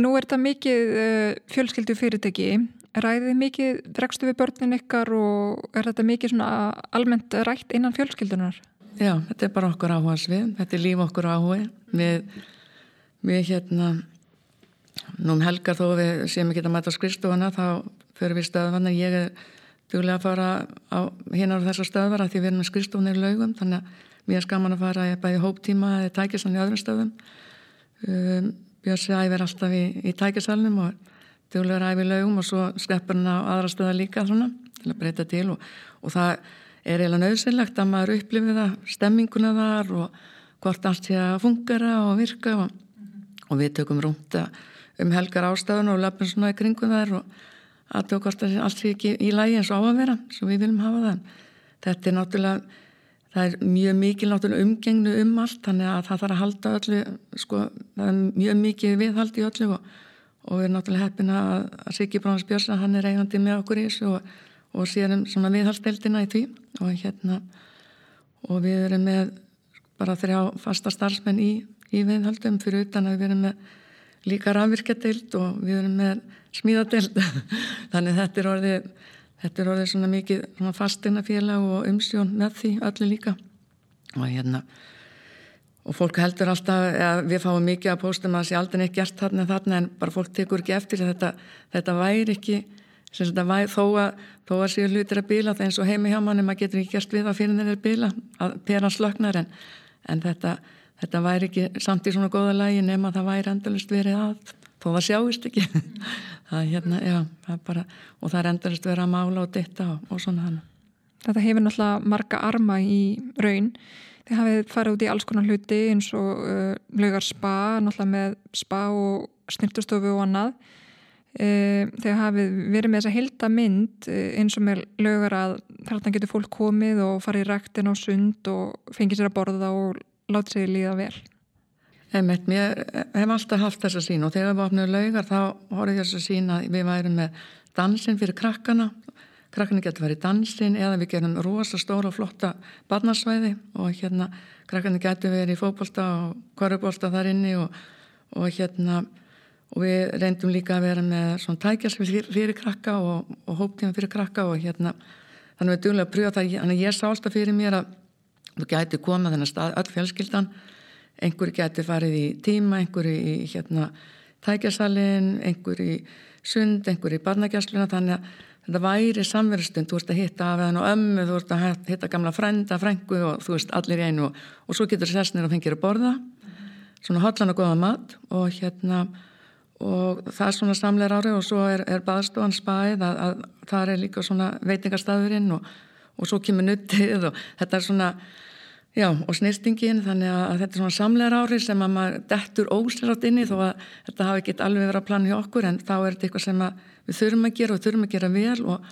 nú er þetta mikið uh, fjölskyldu fyrirtæki ræðið mikið dregstu við börnin ykkar og er þetta mikið svona almennt rætt innan fjölskyldunar? Já, þetta er bara okkur áhuga svið, þetta er líf okkur áhuga við, við hérna Nú um helgar þó við séum ekki að mæta á skrifstofana þá fyrir við stöðvan að ég er duglega að fara á hinnar á þessar stöðvar að því við erum í laugum þannig að mér skaman að fara bæði hóptíma eða tækisalni í öðrum stöðum. Um, Björsi æfir alltaf í, í tækisalnum og duglega æfið í laugum og svo sleppur hann á aðra stöða líka svona til að breyta til og, og það er eiginlega nöðsynlegt að maður upplifið það stemminguna þar og hvort allt sé að fungera og virka og, og við tökum rúnt að um helgar ástafun og löpum svona í kringum þær og aðtöku hvort allt sé ekki í lægi eins og á að vera svo við viljum hafa það. Þetta er náttúrulega það er mjög mikil náttúrulega umgengnu um allt þannig að það þarf að halda öllu sko, það er mjög mikið viðhald í öllu og, og við erum náttúrulega heppina að, Siggi Bráns Björnsson hann er eigandi með okkur í þessu og, og síðan svona viðhaldsteldina í því. Og hérna og við erum með bara þrjá fasta starfsmenn í, í viðhaldum. Fyrir utan að við erum með líka rafvirkjadeild og við erum með smíðadeild. Þannig þetta er orðið þetta er orðið svona mikið fastinafélag og umsjón með því öllu líka. Og hérna og fólk heldur alltaf að við fáum mikið að póstum að það sé aldrei neitt gert þarna þarna en bara fólk tekur ekki eftir þetta, þetta væri ekki þetta væri, þó að, að séu hlutir að bila það eins og heimi hjá manni maður getur ekki gert við að fyrir þeirri bila að pera slöknar en, en þetta þetta væri ekki samt í svona góða lægi nema það væri endalist verið að þó það sjáist ekki. Það hérna, já, það bara og það er endalist verið að mála og ditta og, og svona hann Þetta hefur náttúrulega marga arma í raun. Þið hafið farið út í alls konar hluti eins og uh, laugar spa náttúrulega með spa og snirtustofu og annað. Uh, þið hafið verið með þessa hilda mynd uh, eins og með laugar að þarna getur fólk komið og farið í ræktin á sund og fengið sér að borða og láta sig líða vel Einmitt, mér hef alltaf haft þessa sín og þegar við opnum laugar þá horfið þess að sín að við værum með dansin fyrir krakkana. Krakkana getur verið dansin eða við gerum rosa stóra og flotta barnasvæði og hérna krakkana getur verið í fókbólta og korubólta þar inni og, og hérna og við reyndum líka að vera með svona tækjas fyrir, krakka og, og hóptíma fyrir krakka og hérna þannig að við duglega pröfa það, þannig að ég sá alltaf fyrir mér að þú gæti komað þennan stað, öll fjölskyldan einhverju gæti farið í tíma einhverju í hérna tækjasalinn, einhverju í sund einhverju í barnagjastluna þannig að þetta væri samverðstund, þú veist að hitta af henn og ömmu, þú veist að hitta gamla frænda, frængu og þú veist allir í einu og, og svo getur sessnir og fengir að borða. Svona hotlan og goða mat og hérna og það er svona samleir ári og svo er, er baðstofan spæð að, að það er líka svona veitingarstaðurinn og, og svo kemur nuttið og þetta er svona Já, og snýstingin, þannig að þetta er svona samlegar ári sem að maður dettur óslátt inni þó að þetta hafi ekki allveg verið að plana hjá okkur en þá er þetta eitthvað sem við þurfum að gera og þurfum að gera vel og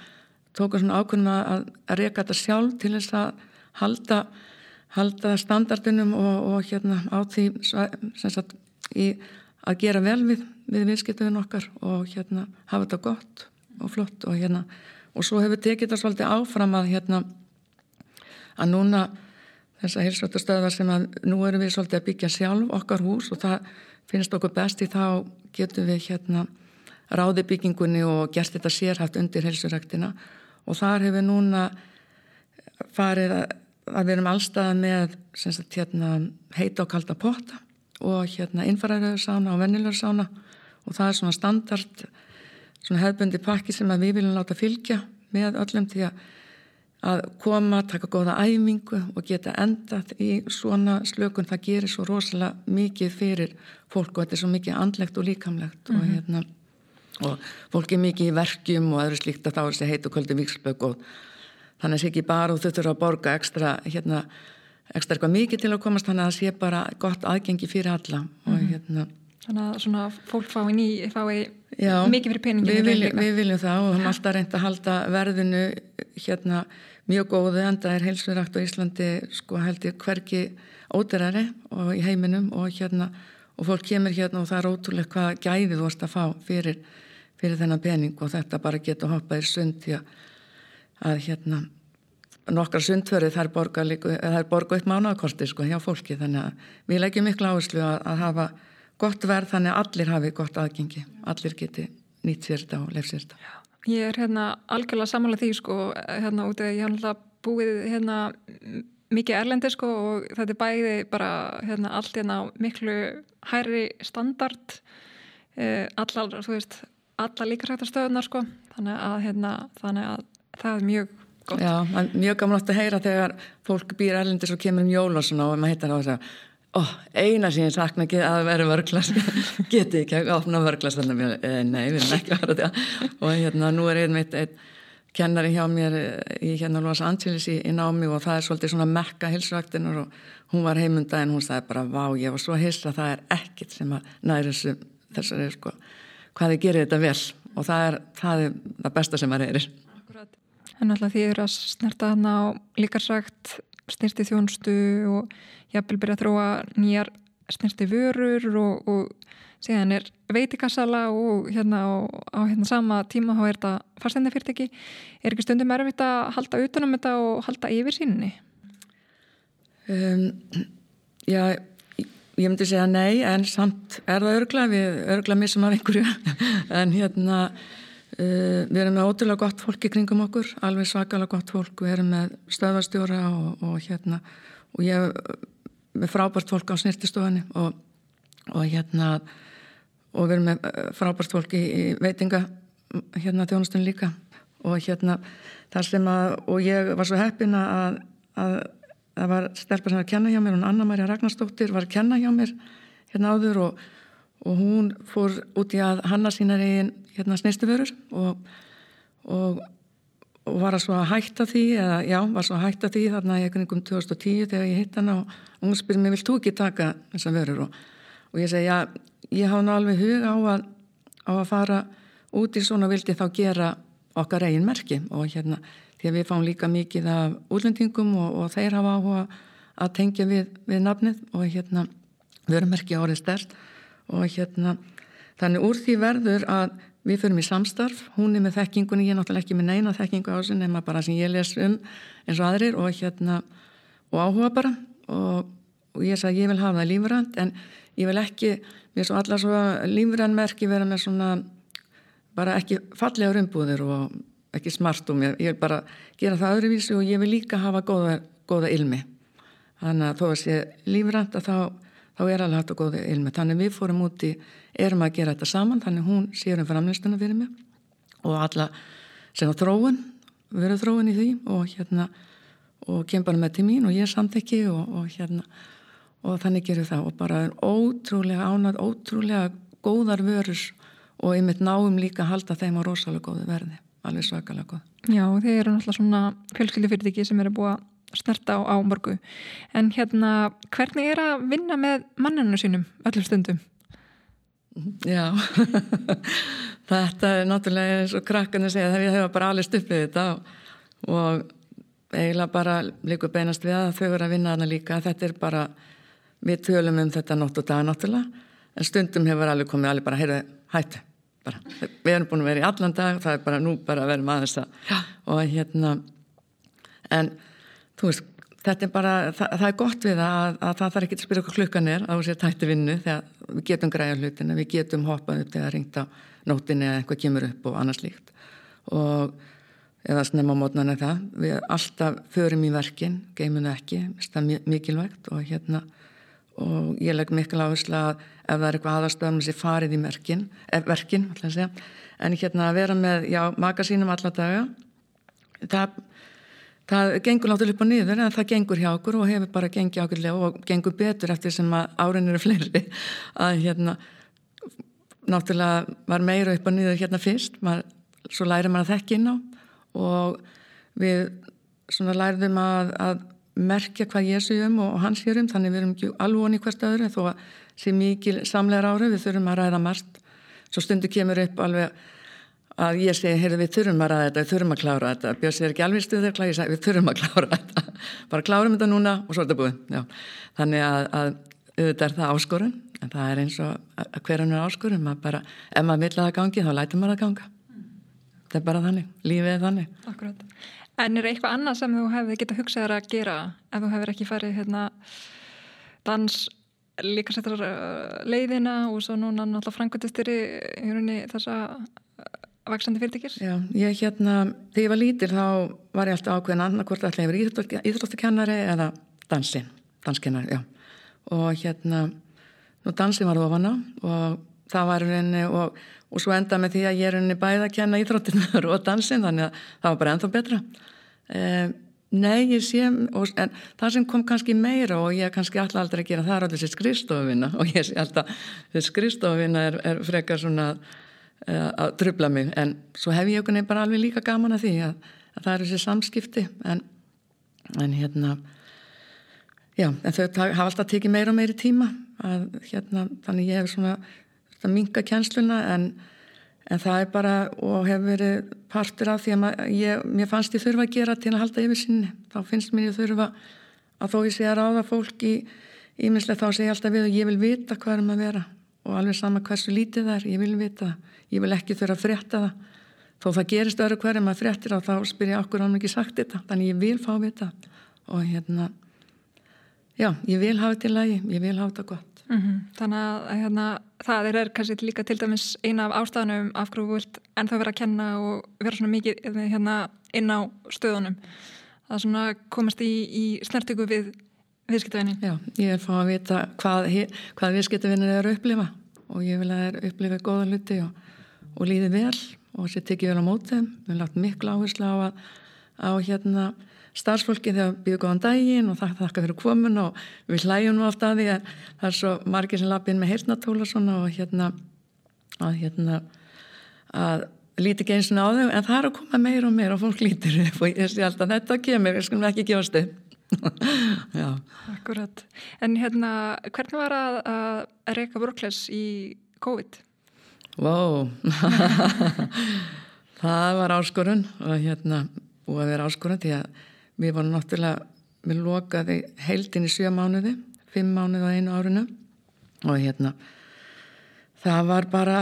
tókum svona ákveðum að, að reyka þetta sjálf til þess að halda, halda standardinum og, og hérna á því sagt, að gera vel við, við viðskiptuðin okkar og hérna hafa þetta gott og flott og hérna og svo hefur tekið það svolítið áfram að hérna að núna þessa heilsvöldastöðar sem að nú erum við svolítið að byggja sjálf okkar hús og það finnst okkur besti þá getum við hérna ráði byggingunni og gert þetta sérhaft undir heilsuræktina. Og þar hefur núna farið að, að við erum allstaða með sagt, hérna, heita og kalda potta og hérna innfæraðursána og vennilegursána og það er svona standard svona hefbundi pakki sem við viljum láta fylgja með öllum því að að koma, taka góða æfingu og geta endað í svona slökun, það gerir svo rosalega mikið fyrir fólk og þetta er svo mikið andlegt og líkamlegt mm -hmm. og mhm. hérna og fólk er mikið í verkjum og öðru slíkt að þá er þessi heit og kvöldi vikslög og þannig að það sé ekki bara og þau þurfa að borga ekstra hérna, ekstra eitthvað mikið til að komast þannig að það sé bara gott aðgengi fyrir alla mm -hmm. og mhm. hérna Þannig að svona fólk fái ný, fái Já, mikið fyrir peninginu. Við, vilj, við viljum það og hann alltaf reynd að halda verðinu hérna mjög góðu en það er heilsurækt á Íslandi sko held ég hverki óterari og í heiminum og hérna og fólk kemur hérna og það er ótrúlega hvað gæði þú vorst að fá fyrir, fyrir þennan pening og þetta bara getur hoppað í sund því að, hérna nokkra sundförið þær borga, borga upp mánakorti sko hjá fólki. Þannig að við leggjum miklu áherslu að, að hafa gott verð þannig að allir hafi gott aðgengi, allir geti nýtt sér þetta og lef sér þetta. Ég er hérna algjörlega samanlega því sko, hérna út af ég har alltaf búið hérna mikið erlendi sko og þetta er bæði bara hérna allt hérna miklu hæri standard eh, allar, þú veist, alla líkarsættastöðunar sko, þannig að hérna, þannig að það er mjög gott. Já, mjög gaman átt að heyra þegar fólk býr erlendi svo kemur um jól og svona og maður heitar á þess að Oh, eina sem ég sakna ekki að vera vörglas geti ekki að opna vörglas þannig að eh, nei, við erum ekki að vera þetta og hérna nú er einn mitt einn kennari hjá mér eh, í hérna Los Angeles í, í námi og það er svolítið svona mekka hilsvaktinur og hún var heimunda en hún sagði bara vá ég var svo hils að það er ekkit sem að næri þessari sko hvað þið gerir þetta vel. Og það er það, er það besta sem að reyrir. En alltaf því eru að snerta hana á líkarsagt snirti þjónstu og jafnvel byrja að þróa nýjar snirti vörur og, og síðan er veitikassala og hérna á, á hérna sama tíma þá er þetta farstendafyrteki er ekki stundum erfitt að halda utanum þetta og halda yfir sínni? Um, já ég myndi segja nei en samt er það örgla við örgla missum af einhverju. En hérna Uh, við erum með ótrúlega gott fólk í kringum okkur, alveg svakalega gott fólk, við erum með stöðvarstjóra og, og hérna og ég með frábært fólk á snirtistofunni og, og hérna og við erum með eh, frábært fólk í, í veitinga hérna þjónustun líka. Og hérna þar sem að og ég var svo heppin að að það var stelpar sem var að kenna hjá mér og Anna-Maria Ragnarstóttir var að kenna hjá mér hérna áður og og hún fór út í að hanna sínar eigin hérna snistuförur og, og, og var að svo að hætta því eða já, var svo að hætta því þarna í ekkuningum 2010 þegar ég hitt hana og, og hún spyrir mér, vilt þú ekki taka þessar vörur? Og ég segi, já, ég hafa ná alveg hug á að, á að fara út í svona vildi þá gera okkar eigin merki. Og hérna því að við fáum líka mikið af útlendingum og þeir hafa áhuga að tengja við, við nafnið og hérna vörumerki árið stert og hérna þannig úr því verður að við förum í samstarf, hún er með þekkingunni ég er náttúrulega ekki með neina þekkingu á þessu nema bara sem ég les um eins og aðrir og hérna og áhuga bara. Og, og ég sagði ég vil hafa það lífrand en ég vil ekki, erum svo allar svo lífrandmerki vera með svona bara ekki fallega rumbúður og ekki smart um ég, ég vil bara gera það öðruvísi og ég vil líka hafa góða, góða ilmi. Þannig að þó að sé lífrand að þá þá er alveg hægt og góði ilmi. Þannig við fórum út í, erum að gera þetta saman, þannig hún sér um framlýstuna fyrir mig og alla sem á þróun, verður þróun í því og hérna, og kem bara með til mín og ég er samþekki og, og hérna, og þannig gerum það og bara ótrúlega ánað, ótrúlega góðar vörur og ég mitt náum líka að halda þeim á rosalega góðu verði, alveg svakalega góð. Já, þeir eru náttúrulega svona fjölskyldufyrirtiki sem eru búið að snerta á, á morgu. En hérna, hvernig er að vinna með manninu sínum öllum stundum? Já. Þetta er náttúrulega eins og krakkan að segja þegar ég hefa bara alveg stuppið þetta og eiginlega bara líka beinast við að þau eru að vinna þarna líka. Þetta er bara, við tölum um þetta nótt og dag náttúrulega en stundum hefur alveg komið alveg bara, heyrðu, hættu bara, við erum búin að vera í allan dag það er bara nú bara að vera maður þess að og hérna en þú veist, þetta er bara, það, það er gott við að, að það þarf ekki að spyrja okkur klukkan er á sér tætti vinnu þegar við getum græja hlutina, við getum hoppað upp þegar ringt á nótinni eða eitthvað kemur upp og annars líkt og eða snemma mótnan er það, við alltaf förum í verkin, geimunu ekki, það er mikilvægt og hérna og ég legg mikil áherslu að ef það er eitthvað aðastöðum sem farið í merkin, eh, verkin en hérna að vera með já, magasínum alla daga það, það gengur náttúrulega upp og niður en það gengur hjá okkur og hefur bara gengið ákveðlega og gengur betur eftir sem að árin eru fleiri. Að hérna náttúrulega var meira upp og niður hérna fyrst maður, svo læri maður að þekka inn á og við svona læriðum að, að merkja hvað ég sé um og hans sé um þannig við erum ekki alveg onni hvert öðru þó að sé mikil samlegar árið við þurfum að ræða margt. Svo stundu kemur upp alveg að ég segi, heyrðu við þurfum að ræða þetta við þurfum að klára þetta, Björn segir ekki alveg stuður við þurfum að klára þetta bara klárum þetta núna og svo er þetta búið Já. þannig að, að auðvitað er það áskorun en það er eins og að hverjan er áskorun maður bara, ef maður vil að það gangi þá lætur maður að ganga þetta er bara þannig, lífið er þannig Akkurat. En er eitthvað annað sem þú hefði getað hugsað að gera ef þú hefur ekki farið hérna, dans líka setjar uh, leiðina og svo núna náttúrulega vaksandi fyrirtækir? Já, ég hérna, þegar ég var lítil þá var ég alltaf ákveðin annarkort að ég var íþróttakennari eða dansin, danskennari, já. Og hérna, nú dansin var ofana og það var reyni og, og svo enda með því að ég er reyni bæða að kenna íþróttinar og dansin þannig að það var bara ennþá betra. Eh, nei, ég sé, og, en það sem kom kannski meira og ég kannski alltaf aldrei að gera það er alltaf þessi skristofina og ég sé alltaf þessi skristofina er, er frekar svona Eh, að trubla mig. En svo hef ég okkur bara alveg líka gaman að því að, að það eru þessi samskipti. En, en hérna já, en þau hafa alltaf tekið meira og meiri tíma að hérna, þannig ég hef svona minga kjensluna en, en það er bara og hef verið partur af því að ég, mér fannst ég þurfa að gera til að halda yfir sinni, þá finnst mér ég þurfa að þó ég sé að ráða fólk í íminslega þá sé ég alltaf við og ég vil vita hvað er um að vera og alveg sama hversu lítið það er, ég vil vita. Ég vil ekki þurfa að frétta það. Þó það gerist öru hverjum að fréttir og þá spyr ég okkur án ekki sagt þetta? Þannig ég vil fá þetta og hérna já, ég vil hafa þetta í lagi. Ég vil hafa þetta gott. Mm -hmm. Þannig að hérna, það er kannski líka til dæmis eina af ástæðanum af hverju þú vilt ennþá vera að kenna og vera svona mikið hérna, inn á stöðunum. Það svona komast í, í snertöku við viðskiptavinnin Já, ég er fá að vita hvað, hvað viðskiptavinnin er að upplifa. Og ég vil að það er upplifa góða luti og og líði vel og sér tekið vel á mótið við erum látt miklu áherslu á að á hérna starfsfólki þegar býðu góðan daginn og þakka þakka fyrir komin og við hlæjum nú aftur að því að það er svo margir sem lappið inn með heyrnatóla og hérna að hérna að líti ekki eins og náðu en það er að koma meir og meir og fólk lítir og ég sé alltaf þetta kemur, við skulum ekki gefast upp Akkurat, en hérna hvernig var að, að reyka Brookless í COVID? Wow, það var áskorun og hérna búið að vera áskorun því að við varum náttúrulega, við lokaði heildin í sjö mánuði, fimm mánuði á einu árinu. Og hérna það var bara,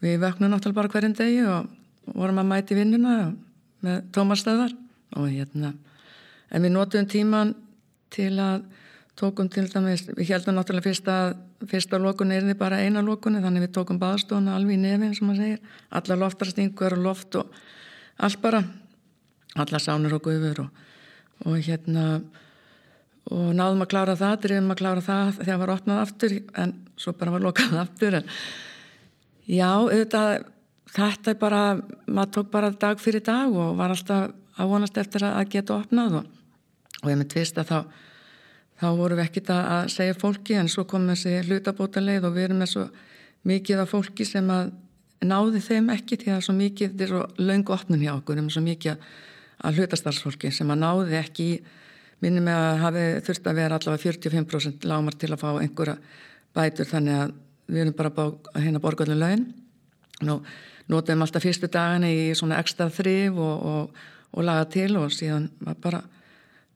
við vöknum náttúrulega bara hverjum degi og vorum að mæti vinnuna með tómastöðar og hérna en við notum tíman til að tókum til dæmis, við heldum náttúrulega fyrsta, fyrsta lókunni er þið bara eina lókunni þannig við tókum baðstofna alveg í nefin sem maður segir, alla loftarstingur og loft og allt bara. Alla sánur og guður og, og hérna og náðum að klára það, drifum að klára það þegar var opnað aftur en svo bara var lokað aftur en já, auðvitað þetta er bara, maður tók bara dag fyrir dag og var alltaf ávonast eftir að geta opnað og, og ég myndi tvist að þá þá vorum við ekkit að segja fólki en svo kom þessi hlutabóta leið og við erum með svo mikið af fólki sem að náði þeim ekki því að svo mikið, þetta er svo laungu opnun hjá okkur, við erum svo mikið að hlutastarfsfólki sem að náði ekki minnum með að hafi þurft að vera allavega 45% lámar til að fá einhverja bætur þannig að við erum bara að hérna borgarlega laun. Nú notum alltaf fyrstu dagina í svona ekstra þrif og, og, og laga til og síðan bara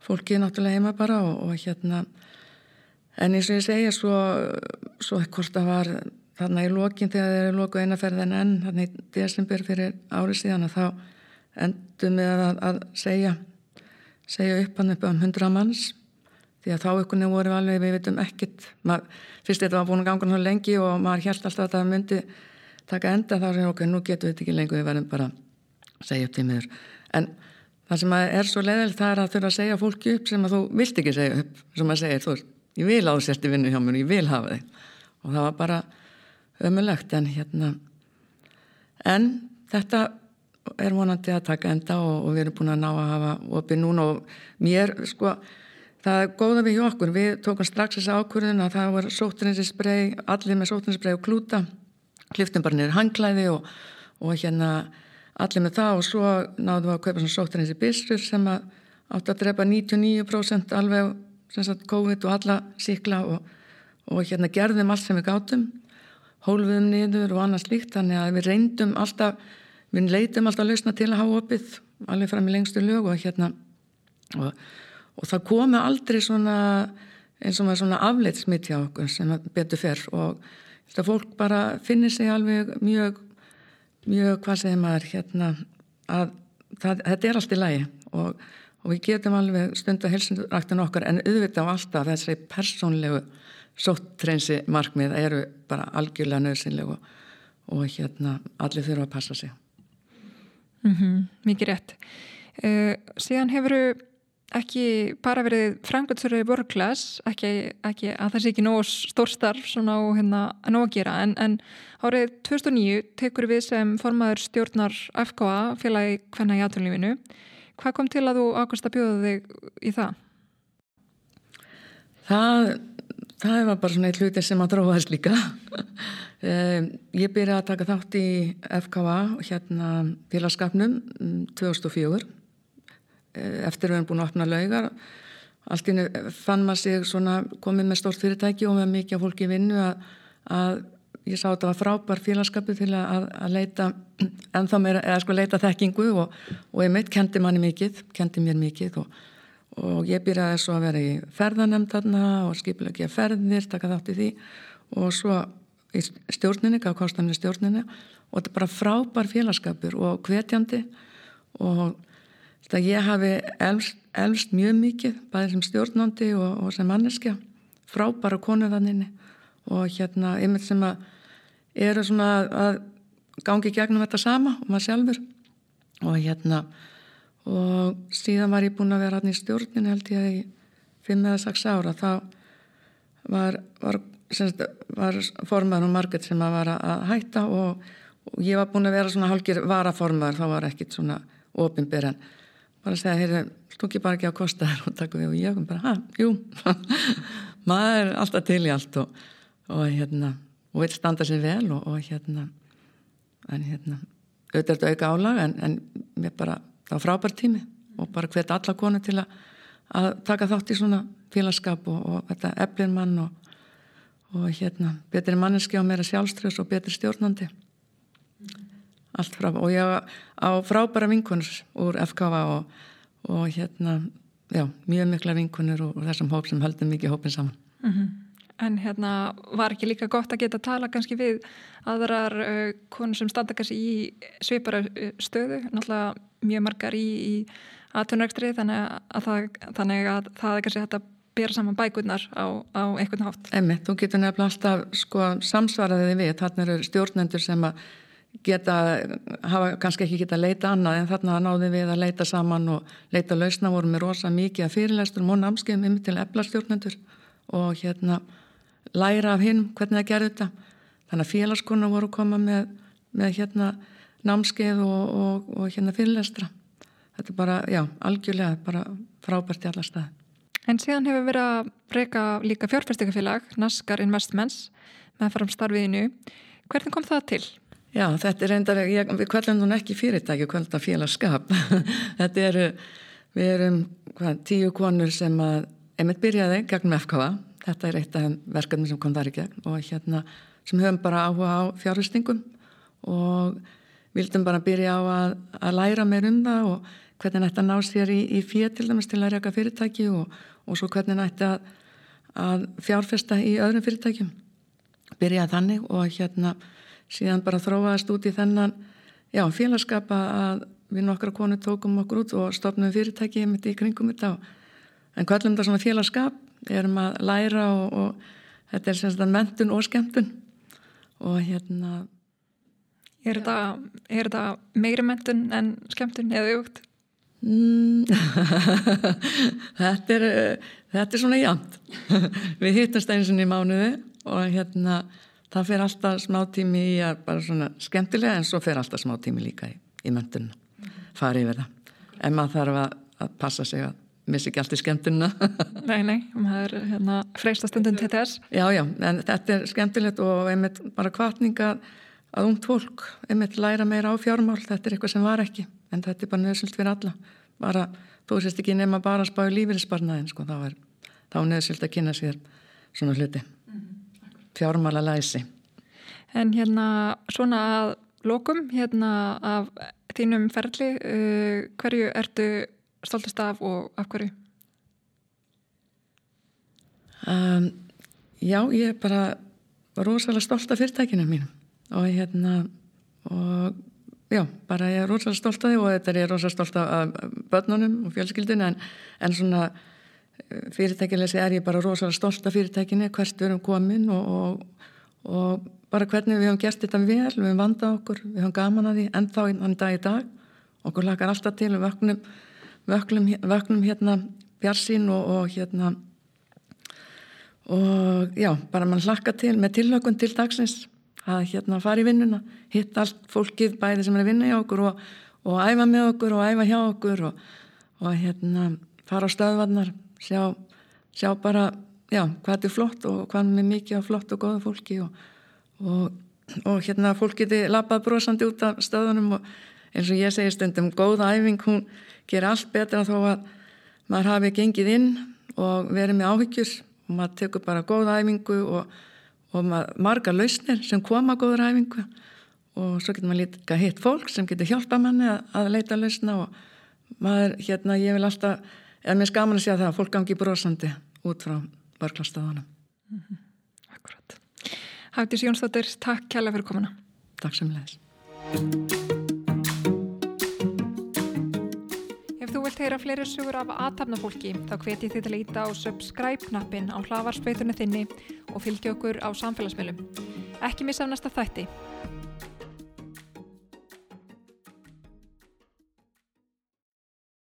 fólkið náttúrulega heima bara og, og hérna en eins og ég segja svo, svo hvort það var þarna í lokin þegar þeir eru loku einaferðin enn þarna í desember fyrir árið síðan að þá endum við að, að segja segja upp hann upp á um hundra manns því að þá ykkurni voru alveg við veitum ekkit maður, fyrst þetta var búin að ganga náttúrulega lengi og maður held alltaf að það myndi taka enda þá sem okkur nú getum við þetta ekki lengur við verðum bara að segja upp tímiður en það sem er svo leðilt það er að þurfa að segja fólki upp sem að þú vilt ekki segja upp sem að segja þú ég vil ásætti vinnu hjá mér, ég vil hafa þig. Og það var bara ömulegt en hérna en þetta er vonandi að taka enda og, og við erum búin að ná að hafa opið núna og mér sko það er góða við hjá okkur, við tókum strax þessi ákvörðun að það var sóturinsisbrei allir með sóturinsisbrei og klúta. Kliftum bara nýður hangklæði og, og hérna allir með það og svo náðum við að kaupa svona sóturinsibissur sem að átt að drepa 99% alveg sagt, COVID og alla síkla og, og hérna gerðum allt sem við gátum hólfiðum niður og annars líkt þannig að við reyndum alltaf við leitum alltaf að lausna til að hafa opið alveg fram í lengstu lög og hérna og, og það komi aldrei svona eins og maður svona afleitt smitt hjá okkur sem betur fer. Og þetta fólk bara finnir sig alveg mjög mjög hvað segir maður hérna að það, þetta er allt í lagi og, og við getum alveg stund að helsinræktin okkar en auðvitað á alltaf þessari persónlegu sóttreinsi markmið eru bara algjörlega nöðsynlegu og hérna allir þurfa að passa sig. Mm -hmm, Mikið rétt. Uh, síðan hefur ekki bara verið frangöldsverið vörglas, ekki, ekki að það sé ekki nóg stórstarf svona og hérna nóg að gera. En, en árið 2009 tekur við sem formaður stjórnar FKA félagi hvenna í aðtunlífinu hvað kom til að þú ákvæmst að bjóða þig í það? Það það var bara svona eitt hluti sem að dróðast líka. Ég byrjaði að taka þátt í FKA hérna félagskapnum 2004 mm, eftir að við erum búin að opna laugar. Allt ínni fann maður sig svona komið með stórt fyrirtæki og með mikið fólki vinnu að, að ég sá að þetta var frábær félagskapu til að, að leita ennþá meira, eða sko leita þekkingu og, og ég mitt kendi manni mikið, kendi mér mikið og og ég byrjaði svo að vera í ferðanemnd þarna og skipilegja ferðir, taka þátt í því. Og svo í stjórninni, gaf kostanir stjórninni og þetta er bara frábær félagskapur og hvetjandi og þetta ég hafi elst, elst mjög mikið, bæðið sem stjórnandi og, og sem manneskja, frábæra konuðaninni og hérna einmitt sem að eru svona að gangi gegnum þetta sama og maður sjálfur. Og hérna og síðan var ég búin að vera hann í stjórnin held ég í 5 eða 6 ára þá var, var, var formaður og margir sem að var að hætta og, og ég var búin að vera svona hálkir varaformaður, þá var ekkit svona ofinbyr en bara að segja, heyrðu, stók ég bara ekki á kostaðar og takku við? Og ég kom bara, ha, jú. Maður er alltaf til í allt og, og hérna, og vil standa sér vel og, og hérna en hérna, auðvitað auka álag en, en mér bara það var frábær tími og bara hvet alla konu til að, að taka þátt í svona félagskap og, og þetta eflir mann og, hérna betri manneski og meira sjálfströðs og betri stjórnandi allt frábær og ég á frábæra vinkunur úr FKV og, og hérna já, mjög mikla vinkunur og þessum hóp sem höldum mikið hópin saman mm -hmm. En hérna var ekki líka gott að geta að tala kannski við aðrar uh, konur sem standa kannski í svipara stöðu, náttúrulega mjög margar í, í aðtunrækstri þannig þannig að það er kannski hægt að bera saman bækurnar á, á einhvern hátt. Emmi, þú getur nefnilega alltaf sko, samsvaraðið við, þarna eru stjórnendur sem að geta, hafa kannski ekki geta leita annað en þarna náðu við að leita saman og leita lausna voru með rosa mikið að fyrirlæstur og námskeiðum yfir til eflastjórnendur og hérna læra af hinn hvernig það gerði þetta. Þannig að félagskona voru koma með, með hérna námskeið og, og, og hérna fyrirlestra. Þetta er bara, já, algjörlega bara frábært í alla stað. En síðan hefur verið að breyka líka fjárfæstingafélag, Naskar Investments, með farum starfiðinu. Hvernig kom það til? Já, þetta er reyndar, ég, við kvöldum hún ekki fyrirtæki, kvölda félagskap. þetta eru, við erum hvað, tíu konur sem að, emitt byrjaði gegnum FKA, þetta er eitt af verkefni sem kom þar í gegn og hérna sem höfum bara áhuga á fjárfæstingum og vildum bara byrja á að, að læra meir um það og hvernig nætti að ná sér í, í fér til dæmis til að reyka fyrirtæki og, og svo hvernig nætti að, að fjárfesta í öðrum fyrirtækjum. Byrjaði þannig og hérna síðan bara þróaðast út í þennan já, félagskapa að við nokkra konu tókum okkur út og stopnum fyrirtæki mitt í kringum þetta en hvað er þetta svona félagskap? Erum að læra og, og þetta er semst að mentun og skemmtun og hérna Er þetta, þetta meiri mentun en skemmtun eða aukt? Mm, þetta, er, þetta er svona jæmt. Við hittumst eins og í mánuði og hérna það fer alltaf smá tími í að bara svona skemmtilega en svo fer alltaf smá tími líka í, í möndunum. Farið við það. En maður þarf að, að passa sig að missi ekki allt í skemmtunna. nei, nei, maður hérna, freista stundin til þess. Já, já, en þetta er skemmtilegt og einmitt bara kvartninga að ungt fólk einmitt læra meira á fjármál, þetta er eitthvað sem var ekki en þetta er bara nöðsult fyrir alla bara, þú sést ekki nema bara að spája lífeyrisbarnaðin, sko, þá er þá er nöðsult að kynna sér svona hluti fjármála læsi En hérna svona að lokum hérna af þínum ferli uh, hverju ertu stoltast af og af hverju? Um, já, ég er bara rosalega stolt af fyrirtækinu mínum og hérna og já, bara ég er rosalega stolt af því og þetta er ég rosalega stolt af börnunum og fjölskyldinu en, en svona eh, fyrirtækilesi er ég bara rosalega stolt af fyrirtækinu hvert við erum komin og, og, og bara hvernig við hefum gert þetta vel, við hefum vandað okkur, við hefum gaman að því ennþá þann dag í dag, okkur lakar alltaf til við vöknum, vöknum, vöknum hérna bjarsín og, og hérna og já, bara mann lakar til með tillökun til dagsins að hérna fara í vinnuna, hitta allt fólkið bæði sem er að vinna hjá okkur og, og æfa með okkur og æfa hjá okkur og, og hérna fara á stöðvarnar, sjá, sjá bara, já, hvað er flott og hvað er mikið á flott og góða fólki og, og hérna fólk geti lappað brosandi út af stöðunum og eins og ég segi stundum, góða æfing, hún ger allt betra þó að maður hafi gengið inn og verið með áhyggjur. Og maður tekur bara góða æfingu og og marga lausnir sem koma góður æfingu. Og svo getur maður líka hitt fólk sem getur hjálpa manni að, að leita lausna og maður, hérna, ég vil alltaf eða mér skaman að segja það að fólk gangi brosandi út frá varklastaðana mm -hmm. Akkurat Hættis Jónsdóttir, takk kjærlega fyrir komuna Takk sem leðis vilt heyra fleiri sugur af aðtapnafólki þá hveti þið til að íta á subscribe-knappin á hlavarspeitunni þinni og fylgja okkur á samfélagsmiðlum. Ekki missa af næsta þætti.